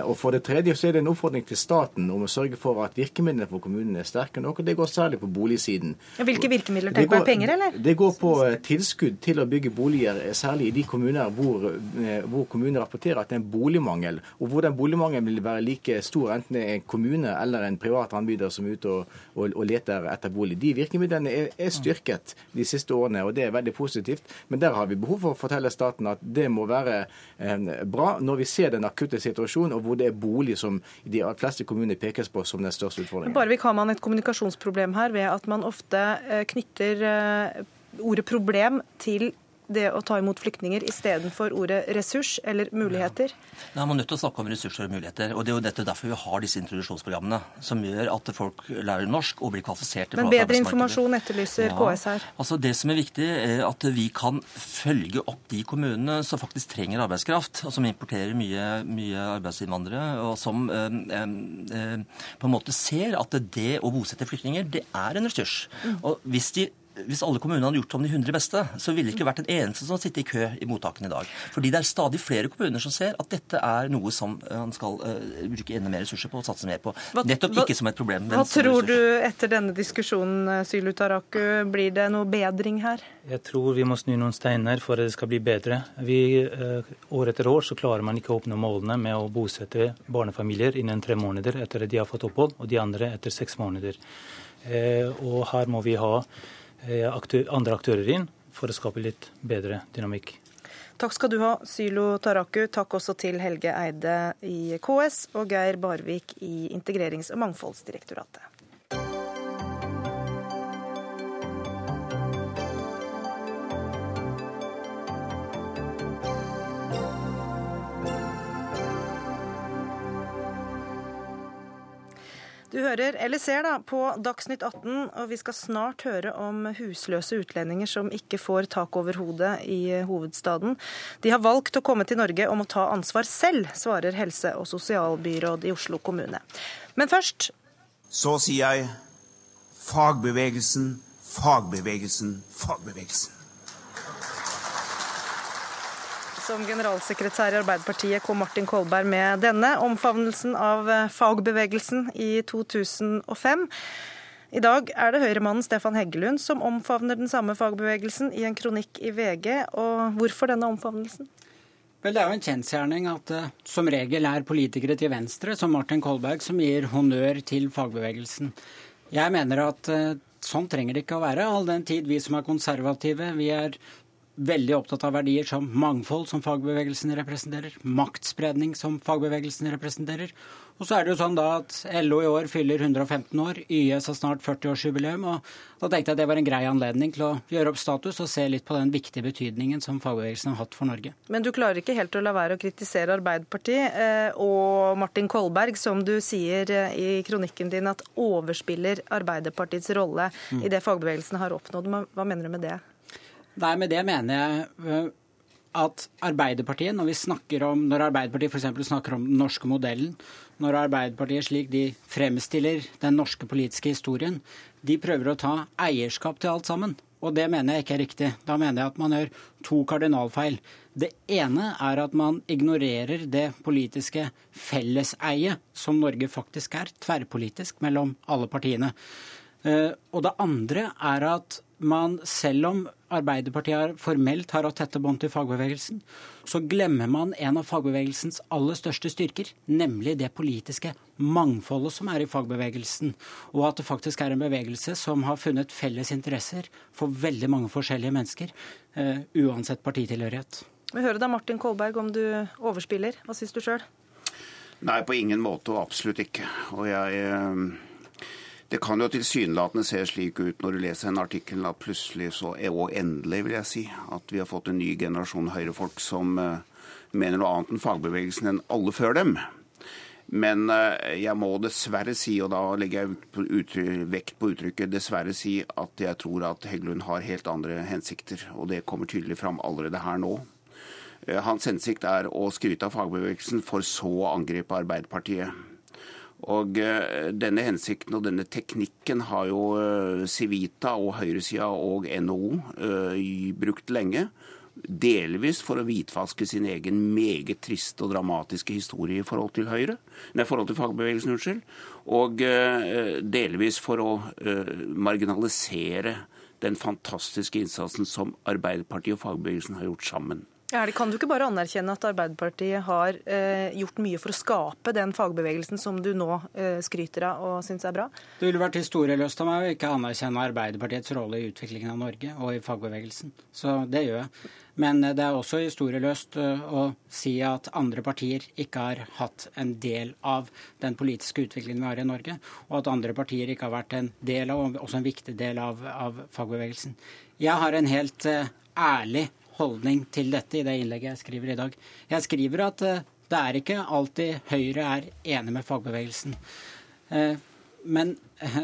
I: Og For det tredje så er det en oppfordring til staten om å sørge for at virkemidlene for kommunene er sterke nok. og Det går særlig på boligsiden.
A: Hvilke virkemidler? Tenker du penger, eller?
I: Det går på tilskudd til å bygge boliger, særlig i de kommuner hvor, hvor kommunene rapporterer at det er en boligmangel, og hvor den boligmangelen vil være like stor enten det er en kommune eller en privat anbyder som er ute og, og, og leter etter bolig. De virkemidlene er, er, styrket de siste årene, og det er veldig positivt. Men der har vi behov for å fortelle staten at det må være eh, bra når vi ser den akutte situasjonen, og hvor det er bolig som de fleste kommuner pekes på som den største utfordringen.
A: Bare har man et kommunikasjonsproblem her ved at man ofte eh, knytter eh, ordet problem til det å ta imot flyktninger istedenfor ordet ressurs eller muligheter?
J: Ja. Man er nødt til å snakke om ressurser og muligheter. og Det er jo dette derfor vi har disse introduksjonsprogrammene, som gjør at folk lærer norsk og blir kvalifisert til
A: Men bedre informasjon etterlyser ja. KS her.
J: Altså Det som er viktig, er at vi kan følge opp de kommunene som faktisk trenger arbeidskraft, og som importerer mye, mye arbeidsinnvandrere, og som øh, øh, på en måte ser at det å bosette flyktninger, det er en ressurs. Mm. Og hvis de hvis alle kommunene hadde gjort som de 100 beste, så ville det ikke vært en eneste som sitter i kø i mottakene i dag. Fordi det er stadig flere kommuner som ser at dette er noe som man eh, skal uh, bruke enda mer ressurser på og satse mer på. Hva, Nettopp ikke som et problem.
A: Hva tror du etter denne diskusjonen, eh, Sylu Taraku, blir det noe bedring her?
H: Jeg tror vi må snu noen steiner for at det skal bli bedre. Vi, uh, år etter år så klarer man ikke å oppnå målene med å bosette barnefamilier innen tre måneder etter at de har fått opphold, og de andre etter seks måneder. Uh, og her må vi ha Eh, andre aktører inn for å skape litt bedre dynamikk.
A: Takk skal du ha, Sylo Taraku. Takk også til Helge Eide i KS og Geir Barvik i Integrerings- og mangfoldsdirektoratet. Du hører, eller ser, da, på Dagsnytt 18, og vi skal snart høre om husløse utlendinger som ikke får tak over hodet i hovedstaden. De har valgt å komme til Norge og må ta ansvar selv, svarer helse- og sosialbyråd i Oslo kommune. Men først
K: Så sier jeg fagbevegelsen, fagbevegelsen, fagbevegelsen.
A: Som generalsekretær i Arbeiderpartiet kom Martin Kolberg med denne omfavnelsen av eh, fagbevegelsen i 2005. I dag er det Høyremannen Stefan Heggelund som omfavner den samme fagbevegelsen i en kronikk i VG. Og hvorfor denne omfavnelsen?
L: Vel, Det er jo en kjensgjerning at det uh, som regel er politikere til venstre, som Martin Kolberg, som gir honnør til fagbevegelsen. Jeg mener at uh, sånn trenger det ikke å være, all den tid vi som er konservative, vi er veldig opptatt av verdier som mangfold, som fagbevegelsen representerer, maktspredning, som fagbevegelsen representerer. Og så er det jo sånn da at LO i år fyller 115 år, YS har snart 40-årsjubileum. og Da tenkte jeg at det var en grei anledning til å gjøre opp status og se litt på den viktige betydningen som fagbevegelsen har hatt for Norge.
A: Men du klarer ikke helt å la være å kritisere Arbeiderpartiet eh, og Martin Kolberg, som du sier eh, i kronikken din at overspiller Arbeiderpartiets rolle mm. i det fagbevegelsen har oppnådd. Hva mener du med det?
L: Nei, med det mener jeg eh, at Arbeiderpartiet, når vi snakker om, når Arbeiderpartiet f.eks. snakker om den norske modellen, når Arbeiderpartiet slik de fremstiller den norske politiske historien, de prøver å ta eierskap til alt sammen. Og det mener jeg ikke er riktig. Da mener jeg at man gjør to kardinalfeil. Det ene er at man ignorerer det politiske felleseiet som Norge faktisk er, tverrpolitisk mellom alle partiene. Eh, og det andre er at man, selv om Arbeiderpartiet formelt har hatt tette bånd til fagbevegelsen, så glemmer man en av fagbevegelsens aller største styrker, nemlig det politiske mangfoldet som er i fagbevegelsen. Og at det faktisk er en bevegelse som har funnet felles interesser for veldig mange forskjellige mennesker, uh, uansett partitilhørighet.
A: Vi hører da Martin Kolberg om du overspiller. Hva syns du sjøl?
K: Nei, på ingen måte og absolutt ikke. Og jeg... Uh det kan jo tilsynelatende se slik ut når du leser en artikkel at plutselig så, og endelig vil jeg si, at vi har fått en ny generasjon høyrefolk som uh, mener noe annet enn fagbevegelsen enn alle før dem. Men uh, jeg må dessverre si, og da legger jeg vekt på uttrykket dessverre si, at jeg tror at Heggelund har helt andre hensikter. Og det kommer tydelig fram allerede her nå. Uh, hans hensikt er å skryte av fagbevegelsen, for så å angripe Arbeiderpartiet. Og eh, Denne hensikten og denne teknikken har jo eh, Civita og høyresida og NHO eh, brukt lenge. Delvis for å hvitvaske sin egen meget triste og dramatiske historie i forhold til Høyre, nei, forhold til fagbevegelsen, unnskyld. Og delvis for å marginalisere den fantastiske innsatsen som Arbeiderpartiet og fagbevegelsen har gjort sammen.
A: Ja, kan du ikke bare anerkjenne at Arbeiderpartiet har eh, gjort mye for å skape den fagbevegelsen som du nå eh, skryter av og syns er bra?
L: Det ville vært historieløst av meg å ikke anerkjenne Arbeiderpartiets rolle i utviklingen av Norge og i fagbevegelsen. Så det gjør jeg. Men eh, det er også historieløst eh, å si at andre partier ikke har hatt en del av den politiske utviklingen vi har i Norge, og at andre partier ikke har vært en del av, og også en viktig del av, av fagbevegelsen. Jeg har en helt uh, ærlig holdning til dette i det innlegget jeg skriver i dag. Jeg skriver at eh, det er ikke alltid Høyre er enig med fagbevegelsen. Eh, men eh,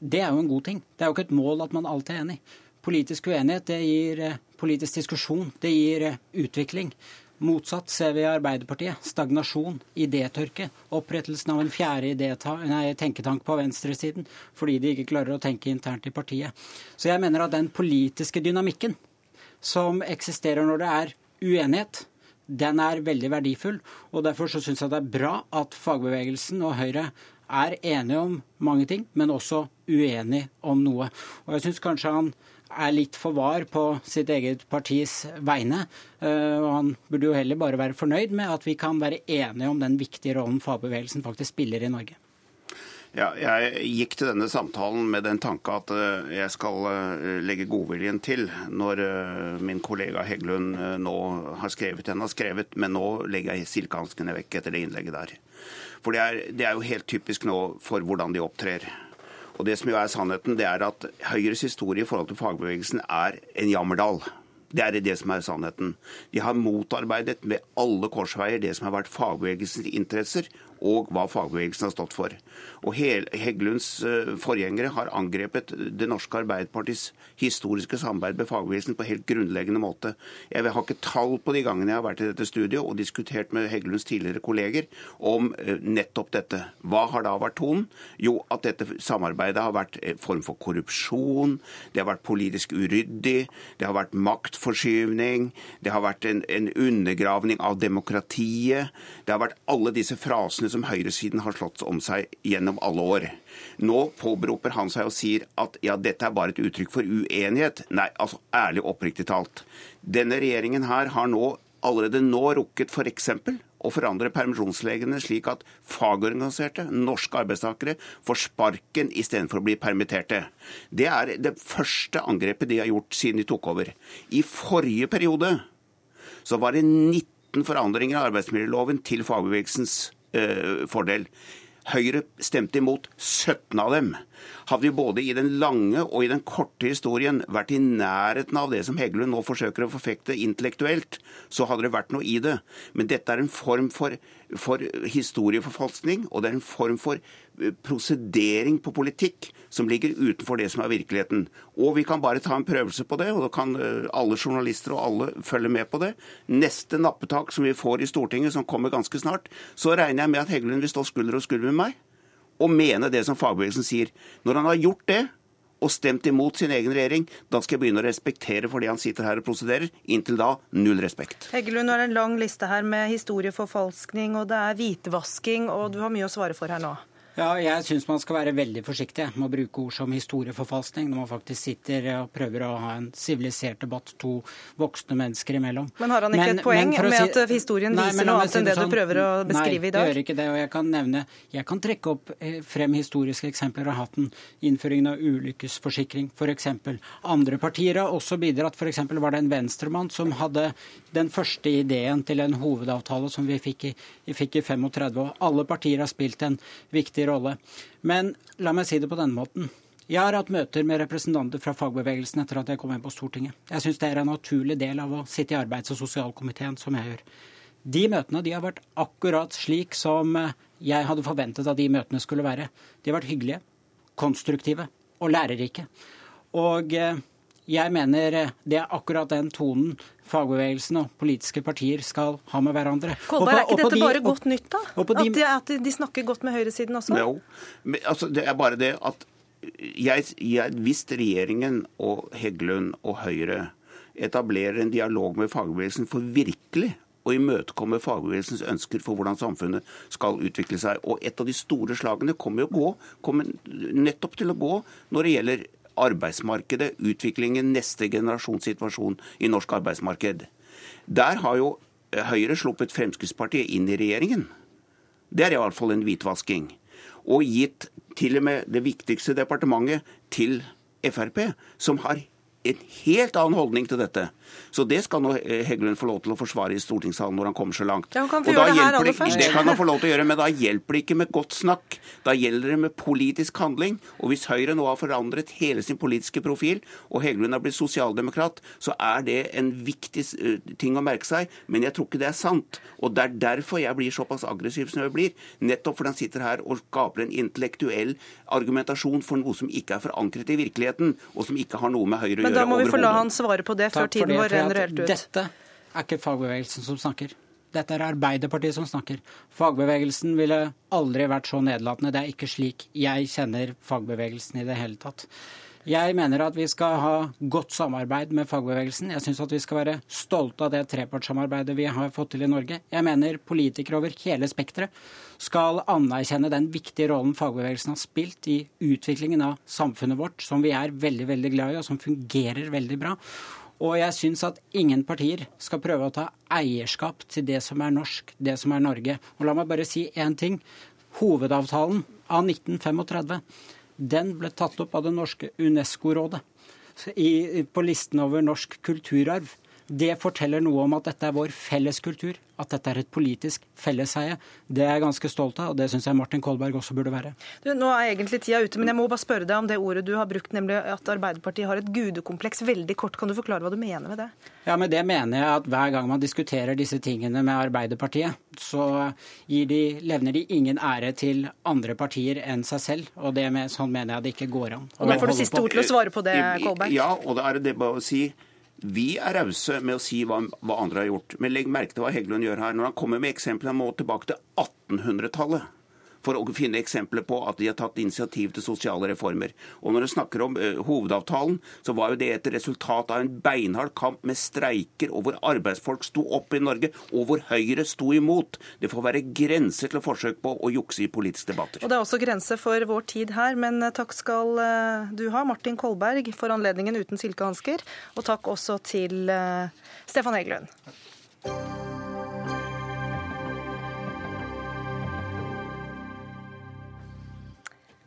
L: det er jo en god ting. Det er jo ikke et mål at man alltid er enig. Politisk uenighet det gir politisk diskusjon. Det gir utvikling. Motsatt ser vi i Arbeiderpartiet. Stagnasjon, idétørke, opprettelsen av en fjerde nei, tenketank på venstresiden fordi de ikke klarer å tenke internt i partiet. Så jeg mener at den politiske dynamikken som eksisterer når det er uenighet, den er veldig verdifull. og Derfor så syns jeg det er bra at fagbevegelsen og Høyre er enige om mange ting, men også uenige om noe. Og jeg syns kanskje han er litt for var på sitt eget partis vegne. Eh, og han burde jo heller bare være fornøyd med at vi kan være enige om den viktige rollen fagbevegelsen faktisk spiller i Norge.
K: Ja, jeg gikk til denne samtalen med den tanke at eh, jeg skal eh, legge godviljen til når eh, min kollega Heggelund nå har skrevet den har skrevet, men nå legger jeg silkehanskene vekk etter det innlegget der. For det er, det er jo helt typisk nå for hvordan de opptrer. Og det som jo er sannheten, det er at Høyres historie i forhold til fagbevegelsen er en jammerdal. Det er det som er sannheten. De har motarbeidet med alle korsveier det som har vært fagbevegelsens interesser, og hva fagbevegelsen har stått for. Og Heggelunds eh, forgjengere har angrepet det norske Arbeiderpartiets historiske samarbeid med fagbevegelsen på helt grunnleggende måte. Jeg har ikke tall på de gangene jeg har vært i dette studiet og diskutert med Heggelunds tidligere kolleger om eh, nettopp dette. Hva har da vært tonen? Jo, at dette samarbeidet har vært en form for korrupsjon, det har vært politisk uryddig, det har vært maktforskyvning, det har vært en, en undergravning av demokratiet, det har vært alle disse frasene argumentene som høyresiden har slått om seg gjennom alle år. Nå påberoper han seg og sier at ja, dette er bare et uttrykk for uenighet. Nei, altså ærlig oppriktig talt. Denne regjeringen her har nå allerede nå rukket f.eks. å forandre permisjonslegene slik at fagorganiserte, norske arbeidstakere, får sparken istedenfor å bli permitterte. Det er det første angrepet de har gjort siden de tok over. I forrige periode så var det 19 forandringer av arbeidsmiljøloven til fagbevegelsens fordel. Høyre stemte imot 17 av dem. Hadde vi både i den lange og i den korte historien vært i nærheten av det som Heggelund nå forsøker å forfekte intellektuelt, så hadde det vært noe i det. Men dette er en form for, for historieforfalskning, og det er en form for eh, prosedering på politikk som ligger utenfor det som er virkeligheten. Og vi kan bare ta en prøvelse på det, og da kan eh, alle journalister og alle følge med på det. Neste nappetak som vi får i Stortinget, som kommer ganske snart, så regner jeg med at Heggelund vil stå skulder og skulder med meg og mene det som fagbevegelsen sier. Når han har gjort det, og stemt imot sin egen regjering, da skal jeg begynne å respektere for det han sitter her og prosederer. Inntil da null respekt.
A: Heggelund har en lang liste her med historieforfalskning, og det er hvitvasking, og du har mye å svare for her nå.
L: Ja, jeg syns man skal være veldig forsiktig med å bruke ord som historieforfalskning når man faktisk sitter og prøver å ha en sivilisert debatt to voksne mennesker imellom.
A: Men har han ikke men, et poeng med si... at historien nei, viser noe annet enn det sånn, du prøver å beskrive
L: nei,
A: i dag?
L: Nei, gjør ikke det. Og jeg kan nevne Jeg kan trekke opp eh, frem historiske eksempler av hatten. Innføringen av ulykkesforsikring, f.eks. Andre partier har også bidratt. F.eks. var det en venstremann som hadde den første ideen til en hovedavtale som vi fikk i, vi fikk i 35. Og alle partier har spilt en viktig rolle. Men la meg si det på denne måten. Jeg har hatt møter med representanter fra fagbevegelsen etter at jeg kom inn på Stortinget. Jeg syns det er en naturlig del av å sitte i arbeids- og sosialkomiteen, som jeg gjør. De møtene de har vært akkurat slik som jeg hadde forventet at de møtene skulle være. De har vært hyggelige, konstruktive og lærerike. Og eh, jeg mener det er akkurat den tonen fagbevegelsen og politiske partier skal ha med hverandre.
A: Kolberg, er ikke dette de, bare godt nytt, da? De, at, de, at, de, snakker godt med høyresiden også?
K: Jo, men, altså, det er bare det at jeg, jeg, hvis regjeringen og Heggelund og Høyre etablerer en dialog med fagbevegelsen for virkelig å imøtekomme fagbevegelsens ønsker for hvordan samfunnet skal utvikle seg. Og et av de store slagene kommer jo å gå, kommer nettopp til å gå når det gjelder arbeidsmarkedet, utviklingen, neste generasjons situasjon i norsk arbeidsmarked. Der har jo Høyre sluppet Fremskrittspartiet inn i regjeringen. Det er iallfall en hvitvasking. Og gitt til og med det viktigste departementet til Frp, som har en helt annen holdning til dette. Så det skal nå Heggelund få lov til å forsvare i stortingssalen når han kommer så langt.
A: Ja, han kan få gjøre det her aller først.
K: Det kan han få lov til å gjøre, men da hjelper det ikke med godt snakk. Da gjelder det med politisk handling. Og hvis Høyre nå har forandret hele sin politiske profil, og Heggelund har blitt sosialdemokrat, så er det en viktig eh, ting å merke seg. Men jeg tror ikke det er sant. Og det er derfor jeg blir såpass aggressiv som jeg blir. Nettopp fordi han sitter her og skaper en intellektuell argumentasjon for noe som ikke er forankret i virkeligheten, og som ikke har noe med Høyre å gjøre Men
A: da må vi få la han svare på det før tiden vår renner helt ut.
L: Dette er ikke fagbevegelsen som snakker. Dette er Arbeiderpartiet som snakker. Fagbevegelsen ville aldri vært så nedlatende. Det er ikke slik jeg kjenner fagbevegelsen i det hele tatt. Jeg mener at vi skal ha godt samarbeid med fagbevegelsen. Jeg syns at vi skal være stolte av det trepartssamarbeidet vi har fått til i Norge. Jeg mener politikere over hele spekteret skal anerkjenne den viktige rollen fagbevegelsen har spilt i utviklingen av samfunnet vårt, som vi er veldig, veldig glad i, og som fungerer veldig bra. Og jeg syns at ingen partier skal prøve å ta eierskap til det som er norsk, det som er Norge. Og la meg bare si én ting. Hovedavtalen av 1935 den ble tatt opp av det norske Unesco-rådet på listen over norsk kulturarv. Det forteller noe om at dette er vår felles kultur at dette er et politisk felleseie. Det er jeg ganske stolt av, og det syns jeg Martin Kolberg også burde være.
A: Du, nå er egentlig tida ute, men jeg må bare spørre deg om det ordet du har brukt, nemlig at Arbeiderpartiet har et gudekompleks. Veldig kort, kan du forklare hva du mener med det?
L: Ja, med det mener jeg at hver gang man diskuterer disse tingene med Arbeiderpartiet, så de, levner de ingen ære til andre partier enn seg selv. Og det med, sånn mener jeg det ikke går an.
A: Og Nå får du siste ord til å svare på det, Kolberg.
K: Ja, og det er det bare å si vi er rause med å si hva, hva, andre har gjort. Men legg merke til hva Heggelund gjør her. Når han kommer med eksempler, han må tilbake til 1800-tallet for å finne eksempler på at de har tatt initiativ til sosiale reformer. Og når du snakker om uh, hovedavtalen, så var jo det et resultat av en beinhard kamp med streiker, og hvor arbeidsfolk sto opp i Norge, og hvor Høyre sto imot. Det får være grenser til forsøk på å jukse i politiske debatter.
A: Og Det er også grenser for vår tid her, men eh, takk skal uh, du ha, Martin Kolberg, for anledningen uten silkehansker. Og takk også til Stefan Heggelund.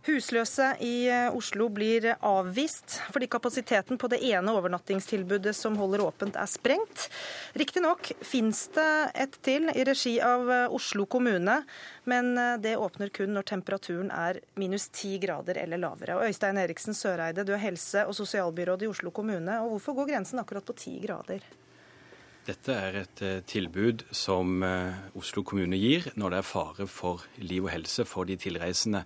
A: Husløse i eh, Oslo blir avvist fordi kapasiteten på det ene overnattingstilbudet som holder åpent, er sprengt. Riktignok fins det et til i regi av eh, Oslo kommune, men eh, det åpner kun når temperaturen er minus ti grader eller lavere. Og Øystein Eriksen Søreide, du er helse- og sosialbyråd i Oslo kommune. og Hvorfor går grensen akkurat på ti grader?
M: Dette er et tilbud som Oslo kommune gir når det er fare for liv og helse for de tilreisende.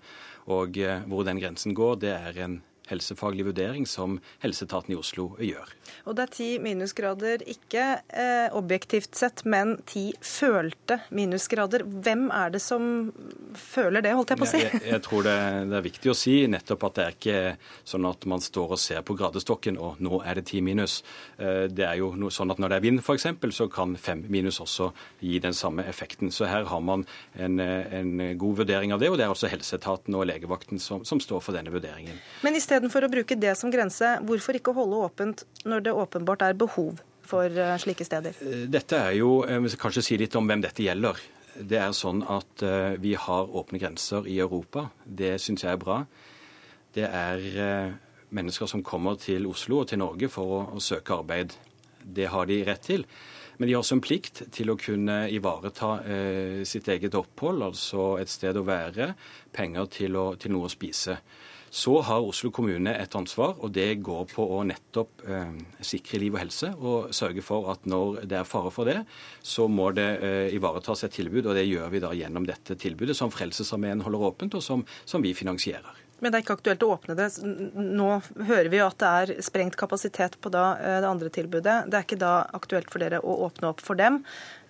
M: Og eh, hvor den grensen går, det er en helsefaglig vurdering som helseetaten i Oslo gjør.
A: Og det er ti minusgrader, ikke eh, objektivt sett, men ti følte minusgrader. Hvem er det som føler det, holdt jeg på å si?
M: Jeg, jeg, jeg tror det, det, er viktig å si nettopp at det er ikke sånn at man står og ser på gradestokken og nå er det ti minus. Eh, det er jo noe sånn at når det er vind f.eks., så kan fem minus også gi den samme effekten. Så her har man en, en god vurdering av det, og det er også helseetaten og legevakten som, som står for denne vurderingen.
A: Men i Istedenfor å bruke det som grense, hvorfor ikke holde åpent når det åpenbart er behov for eh, slike steder?
M: Eh, dette er jo, Vi skal kanskje si litt om hvem dette gjelder. Det er sånn at eh, vi har åpne grenser i Europa. Det syns jeg er bra. Det er mennesker som kommer til Oslo og til Norge for å, å søke arbeid. Det har de rett til. Men de har også en plikt til å kunne ivareta eh, sitt eget opphold, altså et sted å være, penger til, å, til noe å spise. Så har Oslo kommune et ansvar, og det går på å nettopp eh, sikre liv og helse. Og sørge for at når det er fare for det, så må det eh, ivaretas et tilbud. Og det gjør vi da gjennom dette tilbudet som Frelsesarmeen holder åpent, og som, som vi finansierer.
A: Men det er ikke aktuelt å åpne det. Nå hører vi jo at det er sprengt kapasitet på eh, det andre tilbudet. Det er ikke da aktuelt for dere å åpne opp for dem?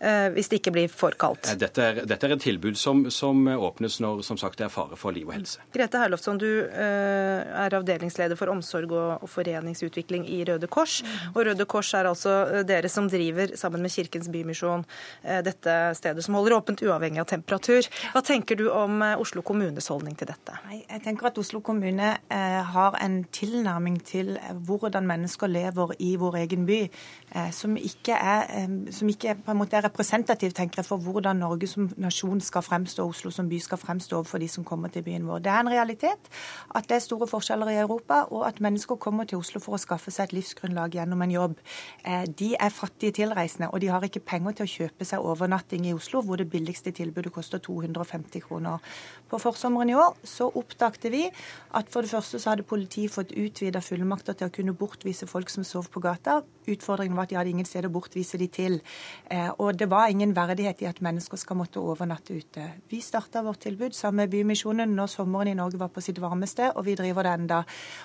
A: Eh, hvis det ikke blir for kaldt.
M: Dette er, dette er et tilbud som, som, åpnes når som sagt, det er fare for liv og helse.
A: Grete Herlofsson, du eh, er avdelingsleder for omsorg og, foreningsutvikling i Røde Kors. Og Røde Kors er altså eh, dere som driver, sammen med Kirkens Bymisjon, dette stedet som holder åpent uavhengig av temperatur. Hva tenker du om Oslo kommunes holdning til dette?
N: Jeg tenker at Oslo kommune har en tilnærming til hvordan mennesker lever i vår egen by, som ikke er, som ikke på en måte er representativ tenker jeg, for hvordan Norge som nasjon skal fremstå, Oslo som by skal fremstå for de som kommer til byen vår. Det er en realitet at det er store forskjeller i Europa, og at mennesker kommer til Oslo for å skaffe seg et livsgrunnlag gjennom en jobb. Eh, de er fattige tilreisende, og de har ikke penger til å kjøpe seg overnatting i Oslo, hvor det billigste tilbudet koster 250 kroner. På forsommeren i år så oppdagte vi at for det første så hadde politiet fått utvida fullmakter til å kunne bortvise folk som sov på gata. Utfordringen var at de hadde ingen sted å bortvise de til. Eh, og det var ingen verdighet i at mennesker skal måtte overnatte ute. Vi starta vårt tilbud sammen med Bymisjonen når sommeren i Norge var på sitt varmeste, og vi driver det enda.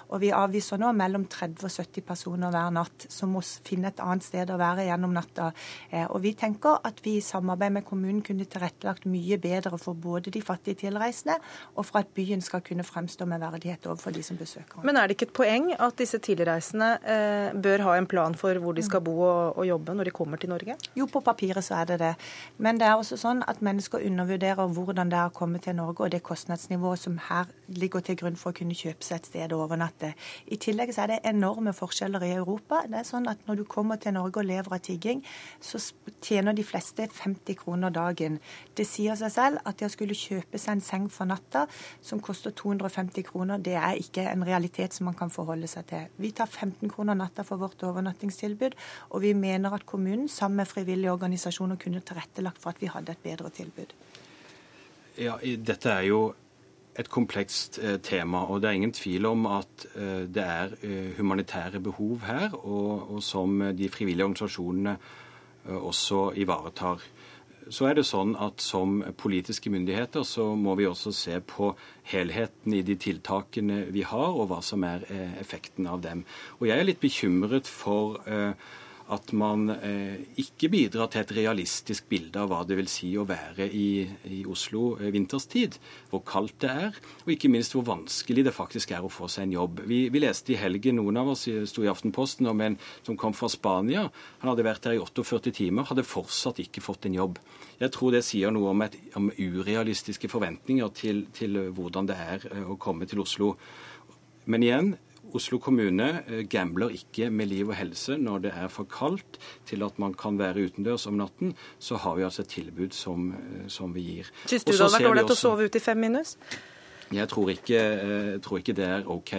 N: Og vi avviser nå mellom 30 og 70 personer hver natt som må finne et annet sted å være gjennom natta. Eh, og vi tenker at vi i samarbeid med kommunen kunne tilrettelagt mye bedre for både de fattige tilreisende, og for at byen skal kunne fremstå med verdighet overfor de som besøker den.
A: Men er det ikke et poeng at disse tilreisende eh, bør ha en plan for hvor de skal bo og, og jobbe når de kommer til Norge?
N: Jo, på papiret så er det det. Men det er også sånn at mennesker undervurderer hvordan det er å komme til Norge, og det kostnadsnivået som her ligger til grunn for å kunne kjøpe seg et sted og overnatte. I tillegg så er det enorme forskjeller i Europa. Det er sånn at Når du kommer til Norge og lever av tigging, så tjener de fleste 50 kroner dagen. Det sier seg selv at det å skulle kjøpe seg en seng for natta som koster 250 kroner, det er ikke en realitet som man kan forholde seg til. Vi tar 15 kroner natta for vårt overnattingstilbud, og vi mener at kommunen sammen med frivillige organisasjoner kunne tilrettelagt for at vi hadde et bedre tilbud.
M: Ja, Dette er jo et komplekst eh, tema, og det er ingen tvil om at eh, det er eh, humanitære behov her, og, og som de frivillige organisasjonene også ivaretar. Så er det sånn at Som politiske myndigheter så må vi også se på helheten i de tiltakene vi har, og hva som er effekten av dem. Og Jeg er litt bekymret for eh, at man eh, ikke bidrar til et realistisk bilde av hva det vil si å være i, i Oslo eh, vinterstid. Hvor kaldt det er, og ikke minst hvor vanskelig det faktisk er å få seg en jobb. Vi, vi leste i helgen, noen av oss sto i Aftenposten om en som kom fra Spania. Han hadde vært der i 48 timer, hadde fortsatt ikke fått en jobb. Jeg tror det sier noe om, et, om urealistiske forventninger til, til hvordan det er eh, å komme til Oslo. Men igjen, Oslo kommune eh, gambler ikke med liv og helse når det er for kaldt til at man kan være utendørs om natten. Så har vi altså et tilbud som, eh, som vi gir.
A: Syns du det hadde vært ålreit å sove ute i fem minus?
M: Jeg tror ikke, jeg tror ikke, det er OK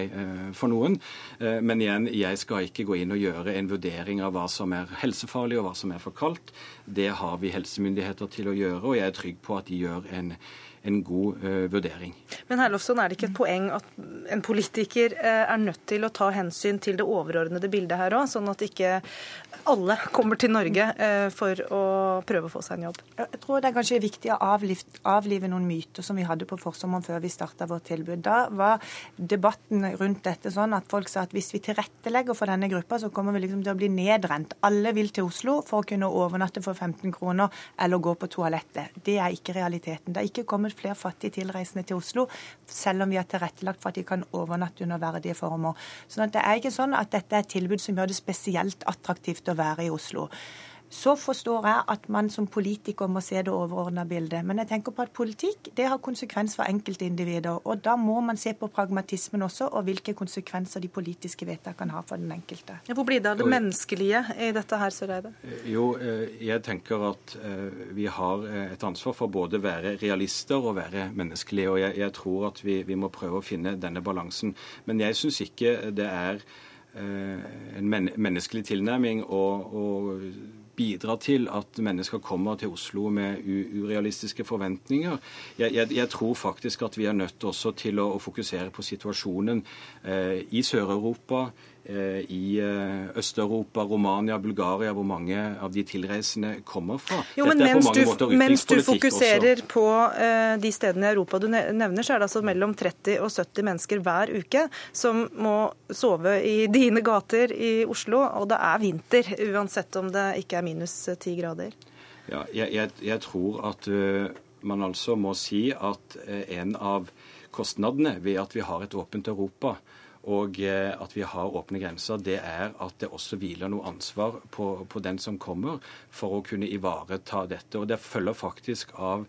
M: for noen. Men igjen, jeg skal ikke gå inn og gjøre en vurdering av hva som er helsefarlig og hva som er for kaldt. Det har vi helsemyndigheter til å gjøre, og jeg er trygg på at de gjør en en god uh, vurdering.
A: Men Herlofsson, er det ikke et poeng at en politiker uh, er nødt til å ta hensyn til det overordnede bildet her òg, sånn at ikke alle kommer til Norge uh, for å prøve å få seg en jobb?
N: Jeg tror det er kanskje viktig å avlive, avlive noen myter som vi hadde på forsommeren før vi starta vårt tilbud. Da var debatten rundt dette sånn at folk sa at hvis vi tilrettelegger for denne gruppa, så kommer vi liksom til å bli nedrent. Alle vil til Oslo for å kunne overnatte for 15 kroner eller gå på toalettet. Det er ikke realiteten. Det er ikke kommet flere fattige tilreisende til Oslo, selv om vi har tilrettelagt for at de kan overnatte under verdige former. Sånn det er ikke sånn at dette er et tilbud som gjør det spesielt attraktivt å være i Oslo. Så forstår jeg at man som politiker må se det overordna bildet. Men jeg tenker på at politikk det har konsekvens for enkeltindivider. Og da må man se på pragmatismen også, og hvilke konsekvenser de politiske vedtakene har for den enkelte.
A: Hvor blir det av det menneskelige i dette her, Søreide?
M: Jo, eh, jeg tenker at eh, vi har eh, et ansvar for både å være realister og være menneskelige. Og jeg, jeg tror at vi, vi, må prøve å finne denne balansen. Men jeg syns ikke det er en menneskelig tilnærming og bidra til at mennesker kommer til Oslo med urealistiske forventninger. Jeg, jeg, jeg, tror faktisk at vi er nødt også til å, å fokusere på situasjonen eh, i Sør-Europa, Eh, i eh, Øst-Europa, Romania, Bulgaria, hvor mange av de tilreisende kommer fra.
A: Jo, men mens du, mens du, fokuserer også. på uh, de stedene i Europa du nevner, så er det altså mellom 30 og 70 mennesker hver uke som må sove i dine gater i Oslo, og det er vinter, uansett om det ikke er minus 10 grader.
M: Ja, jeg, jeg, jeg tror at uh, man altså må si at uh, en av kostnadene ved at vi har et åpent Europa, og eh, at vi har åpne grenser, det er at det også hviler noe ansvar på, på den som kommer, for å kunne ivareta dette. Og det følger faktisk av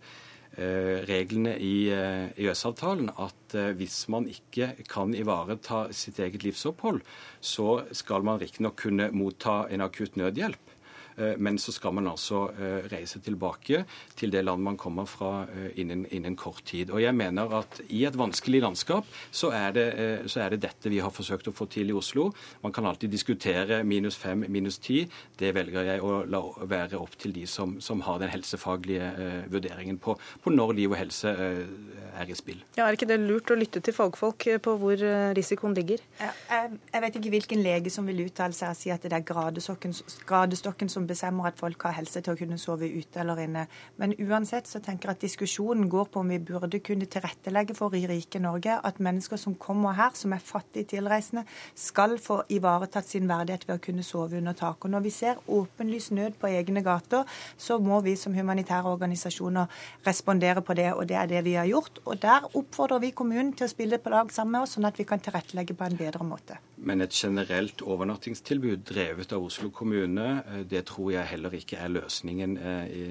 M: eh, reglene i EØS-avtalen eh, at hvis man ikke kan ivareta sitt eget livsopphold, så skal man riktignok kunne motta en akutt nødhjelp. Eh, men så skal man altså eh, reise tilbake til det land man kommer fra eh, innen, innen kort tid. Og jeg mener at i et vanskelig landskap så er, det, så er, det, dette vi har forsøkt å få til i Oslo. Man kan alltid diskutere minus fem, minus ti. Det velger jeg å la være opp til de som, som har den helsefaglige vurderingen på, på, når liv og helse er i spill.
A: Ja, Er ikke det lurt å lytte til fagfolk på hvor risikoen ligger?
N: Jeg, jeg vet ikke hvilken lege som vil uttale seg og si at det er gradestokken som bestemmer at folk har helse til å kunne sove ute eller inne. Men uansett så tenker jeg at diskusjonen går på om vi burde kunne tilrettelegge for i rike Norge at mennesker som kommer her, som er fattige tilreisende, skal få ivaretatt sin verdighet ved å kunne sove under taket. Når vi ser åpenlys nød på egne gater, så må vi som humanitære organisasjoner respondere på det, og det er det vi har gjort. Og der oppfordrer vi kommunen til å spille på lag sammen med oss, sånn at vi kan tilrettelegge på en bedre måte.
M: Men et generelt overnattingstilbud drevet av Oslo kommune, eh, det tror jeg heller ikke er løsningen. Eh, i,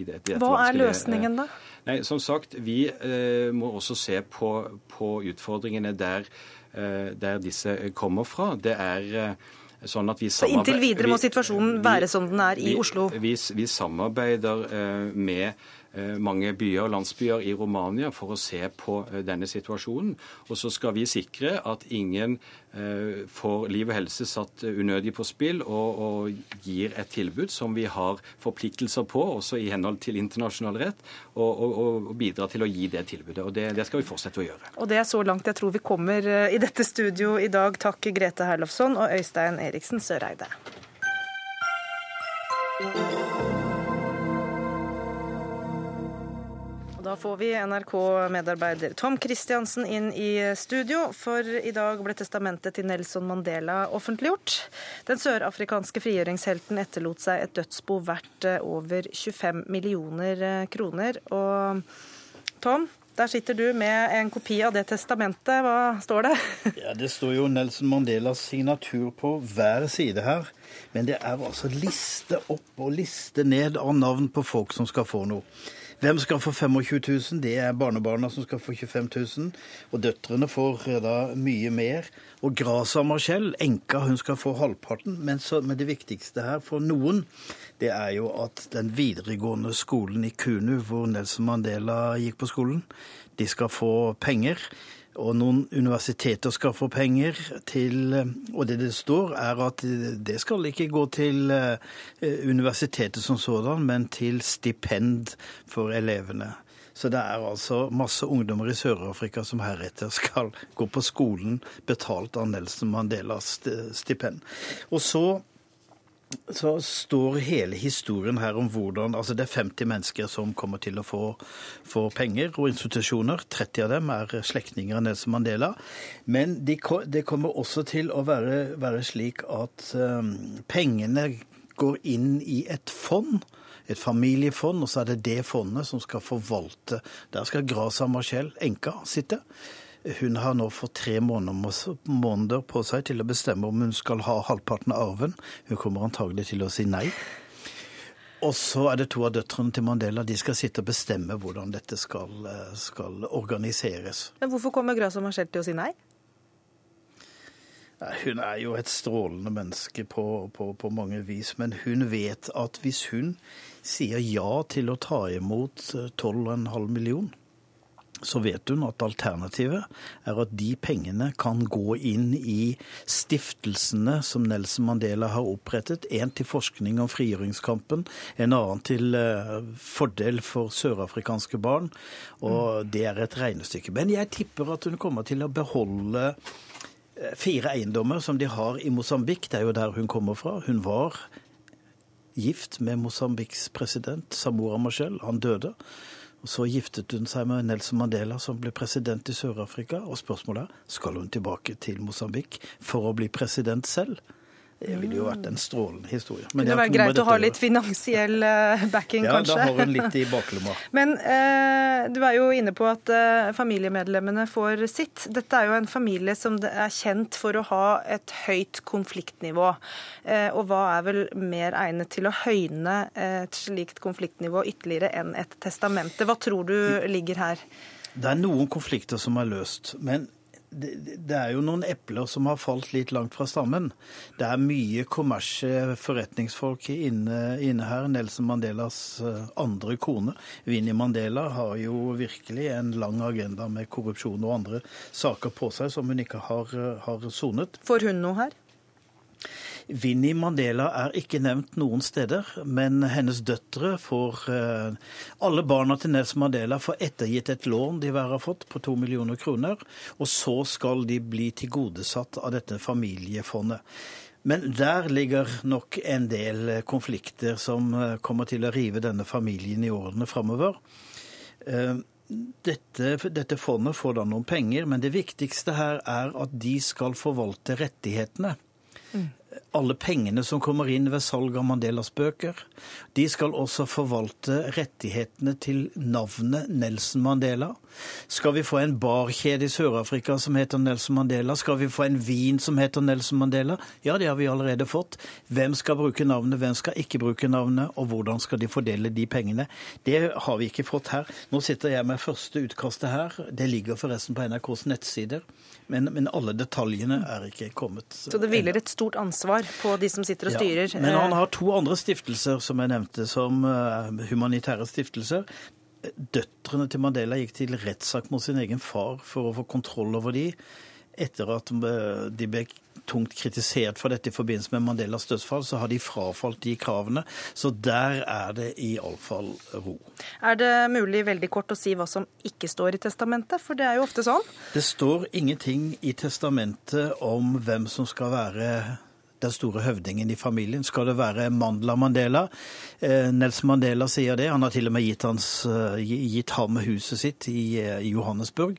M: i det, dette
A: Hva er løsningen, da?
M: Nei, Som sagt, vi eh, må også se på, på utfordringene der, eh, der, disse kommer fra. Det er eh, sånn at vi
A: Så inntil videre må situasjonen være som den er i
M: vi,
A: Oslo?
M: Vi, vi samarbeider eh, med Eh, mange byer og landsbyer i Romania for å se på eh, denne situasjonen. Og så skal vi sikre at ingen eh, får liv og helse satt unødig på spill, og, og gir et tilbud som vi har forpliktelser på, også i henhold til internasjonal rett, og, og, og bidra til å gi det tilbudet. Og det, det, skal vi fortsette å gjøre.
A: Og det er så langt jeg tror vi kommer i dette studio i dag. Takk Grete Herlofsson og Øystein Eriksen Søreide. Da får vi NRK-medarbeider Tom Christiansen inn i studio, for i dag ble testamentet til Nelson Mandela offentliggjort. Den sørafrikanske frigjøringshelten etterlot seg et dødsbo verdt eh, over 25 millioner eh, kroner. Og Tom, der sitter du med en kopi av det testamentet. Hva står det? <laughs>
O: Ja, Det står jo Nelson Mandelas signatur på hver side her. Men det er altså liste opp og liste ned av navn på folk som skal få noe. Hvem skal få 25 000? Det er barnebarna som skal få 25 000. Og døtrene får eh, da mye mer. Og Grasa Marcel, enka, hun skal få halvparten. Men, så, men det viktigste her for noen, det er jo at den videregående skolen i Kunu, hvor Nelson Mandela gikk på skolen, de skal få penger. Og noen universiteter skal få penger til Og det det står, er at det skal ikke gå til eh, universitetet som sådan, men til stipend for elevene. Så det er altså masse ungdommer i Sør-Afrika som heretter skal gå på skolen betalt av Nelson Mandelas stipend. Og så så står hele historien her om hvordan altså Det er 50 mennesker som kommer til å få, få penger og institusjoner. 30 av dem er slektninger av Nelson Mandela. Men det de kommer også til å være, være slik at um, pengene går inn i et fond et familiefond, og så er det det fondet som skal forvalte. Der skal Grasa Marcel, enka, sitte. Hun har nå fått tre måneder på seg til å bestemme om hun skal ha halvparten av arven. Hun kommer antagelig til å si nei. Og så er det to av døtrene til Mandela. De skal sitte og bestemme hvordan dette skal, skal organiseres.
A: Men Hvorfor kommer Grasso Marcel til å si nei?
O: Hun er jo et strålende menneske på, på, på, mange vis, men hun vet at hvis hun sier ja til å ta imot 12,5 millioner, så vet hun at alternativet er at de pengene kan gå inn i stiftelsene som Nelson Mandela har opprettet. En til forskning om frigjøringskampen, en annen til uh, fordel for sørafrikanske barn. Og det er et regnestykke. Men jeg tipper at hun kommer til å beholde eh, fire eiendommer som de har i Mosambik. Det er jo der hun kommer fra. Hun var gift med Mosambiks president Samora Machel. Han døde. Og Så giftet hun seg med Nelson Mandela, som ble president i Sør-Afrika. Og spørsmålet er skal hun tilbake til Mosambik for å bli president selv. Det ville jo vært en strålende historie.
A: Men det kunne vært greit å ha litt finansiell eh, backing,
O: ja,
A: kanskje?
O: Ja, da har hun litt i baklomma. <laughs>
A: Men eh, du er jo inne på at eh, familiemedlemmene får sitt. Dette er jo en familie som er kjent for å ha et høyt konfliktnivå. Eh, og hva er vel mer egnet til å høyne et slikt konfliktnivå ytterligere enn et testamente? Hva tror du ligger her?
O: Det er noen konflikter som er løst. men det, er jo noen epler som har falt litt langt fra stammen. Det er mye kommersie forretningsfolk inne, inne, her. Nelson Mandelas eh, andre kone, Vinnie Mandela, har jo virkelig en lang agenda med korrupsjon og andre saker på seg som hun ikke har, eh, har sonet.
A: Får hun noe her?
O: Vinni Mandela er ikke nevnt noen steder, men hennes døtre får eh, Alle barna til Nelson Mandela får ettergitt et lån de hver har fått på to millioner kroner, og så skal de bli tilgodesatt av dette familiefondet. Men der ligger nok en del konflikter som eh, kommer til å rive denne familien i årene framover. Eh, dette, dette, fondet får da noen penger, men det viktigste her er at de skal forvalte rettighetene. Mm alle pengene som kommer inn ved salg av Mandelas bøker. De skal også forvalte rettighetene til navnet Nelson Mandela. Skal vi få en barkjede i Sør-Afrika som heter Nelson Mandela? Skal vi få en vin som heter Nelson Mandela? Ja, det har vi allerede fått. Hvem skal bruke navnet, hvem skal ikke bruke navnet, og hvordan skal de fordele de pengene? Det har vi ikke fått her. Nå sitter jeg med første utkastet her. Det ligger forresten på NRKs nettsider. Men, men alle detaljene er ikke kommet.
A: Så det hviler et stort ansvar på de som sitter og styrer.
O: Ja, men han har to andre stiftelser som jeg nevnte som eh, humanitære stiftelser. Døtrene til Mandela gikk til rettssak mot sin egen far for å få kontroll over de, etter at eh, de ble tungt kritisert for dette i forbindelse med Mandelas dødsfall, så har de frafalt de kravene. Så der er det iallfall ro.
A: Er det mulig veldig kort å si hva som ikke står i testamentet, for det er jo ofte sånn?
O: Det står ingenting i testamentet om hvem som skal være den store høvdingen i familien. Skal det være Mandela Mandela? Nels Nelson Mandela sier det. Han har til og med gitt, hans, eh, gitt ham huset sitt i, eh, Johannesburg.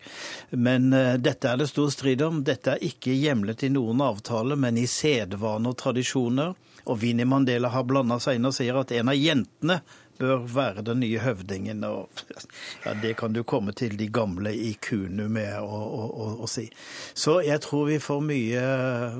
O: Men eh, dette er det stor strid om. Dette er ikke hjemlet i noen avtale, men i sedvane og tradisjoner. Og Vinni Mandela har blanda seg inn og sier at en av jentene bør være den nye høvdingen. Og, ja, det kan du komme til de gamle i Kunu med å, si. Så jeg tror vi får mye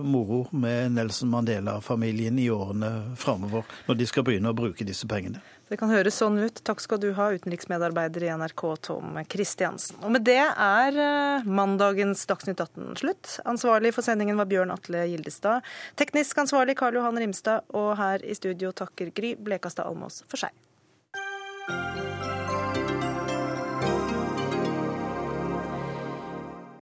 O: moro med Nelson Mandela-familien i årene framover, når de skal begynne å bruke disse pengene.
A: Det kan høres sånn ut. Takk skal du ha, utenriksmedarbeider i NRK Tom Kristiansen. Og med det er eh, mandagens Dagsnytt 18 slutt. Ansvarlig for sendingen var Bjørn Atle Gildestad. Teknisk ansvarlig Karl Johan Rimstad. Og her i studio takker Gry Blekastad Almås for seg. Música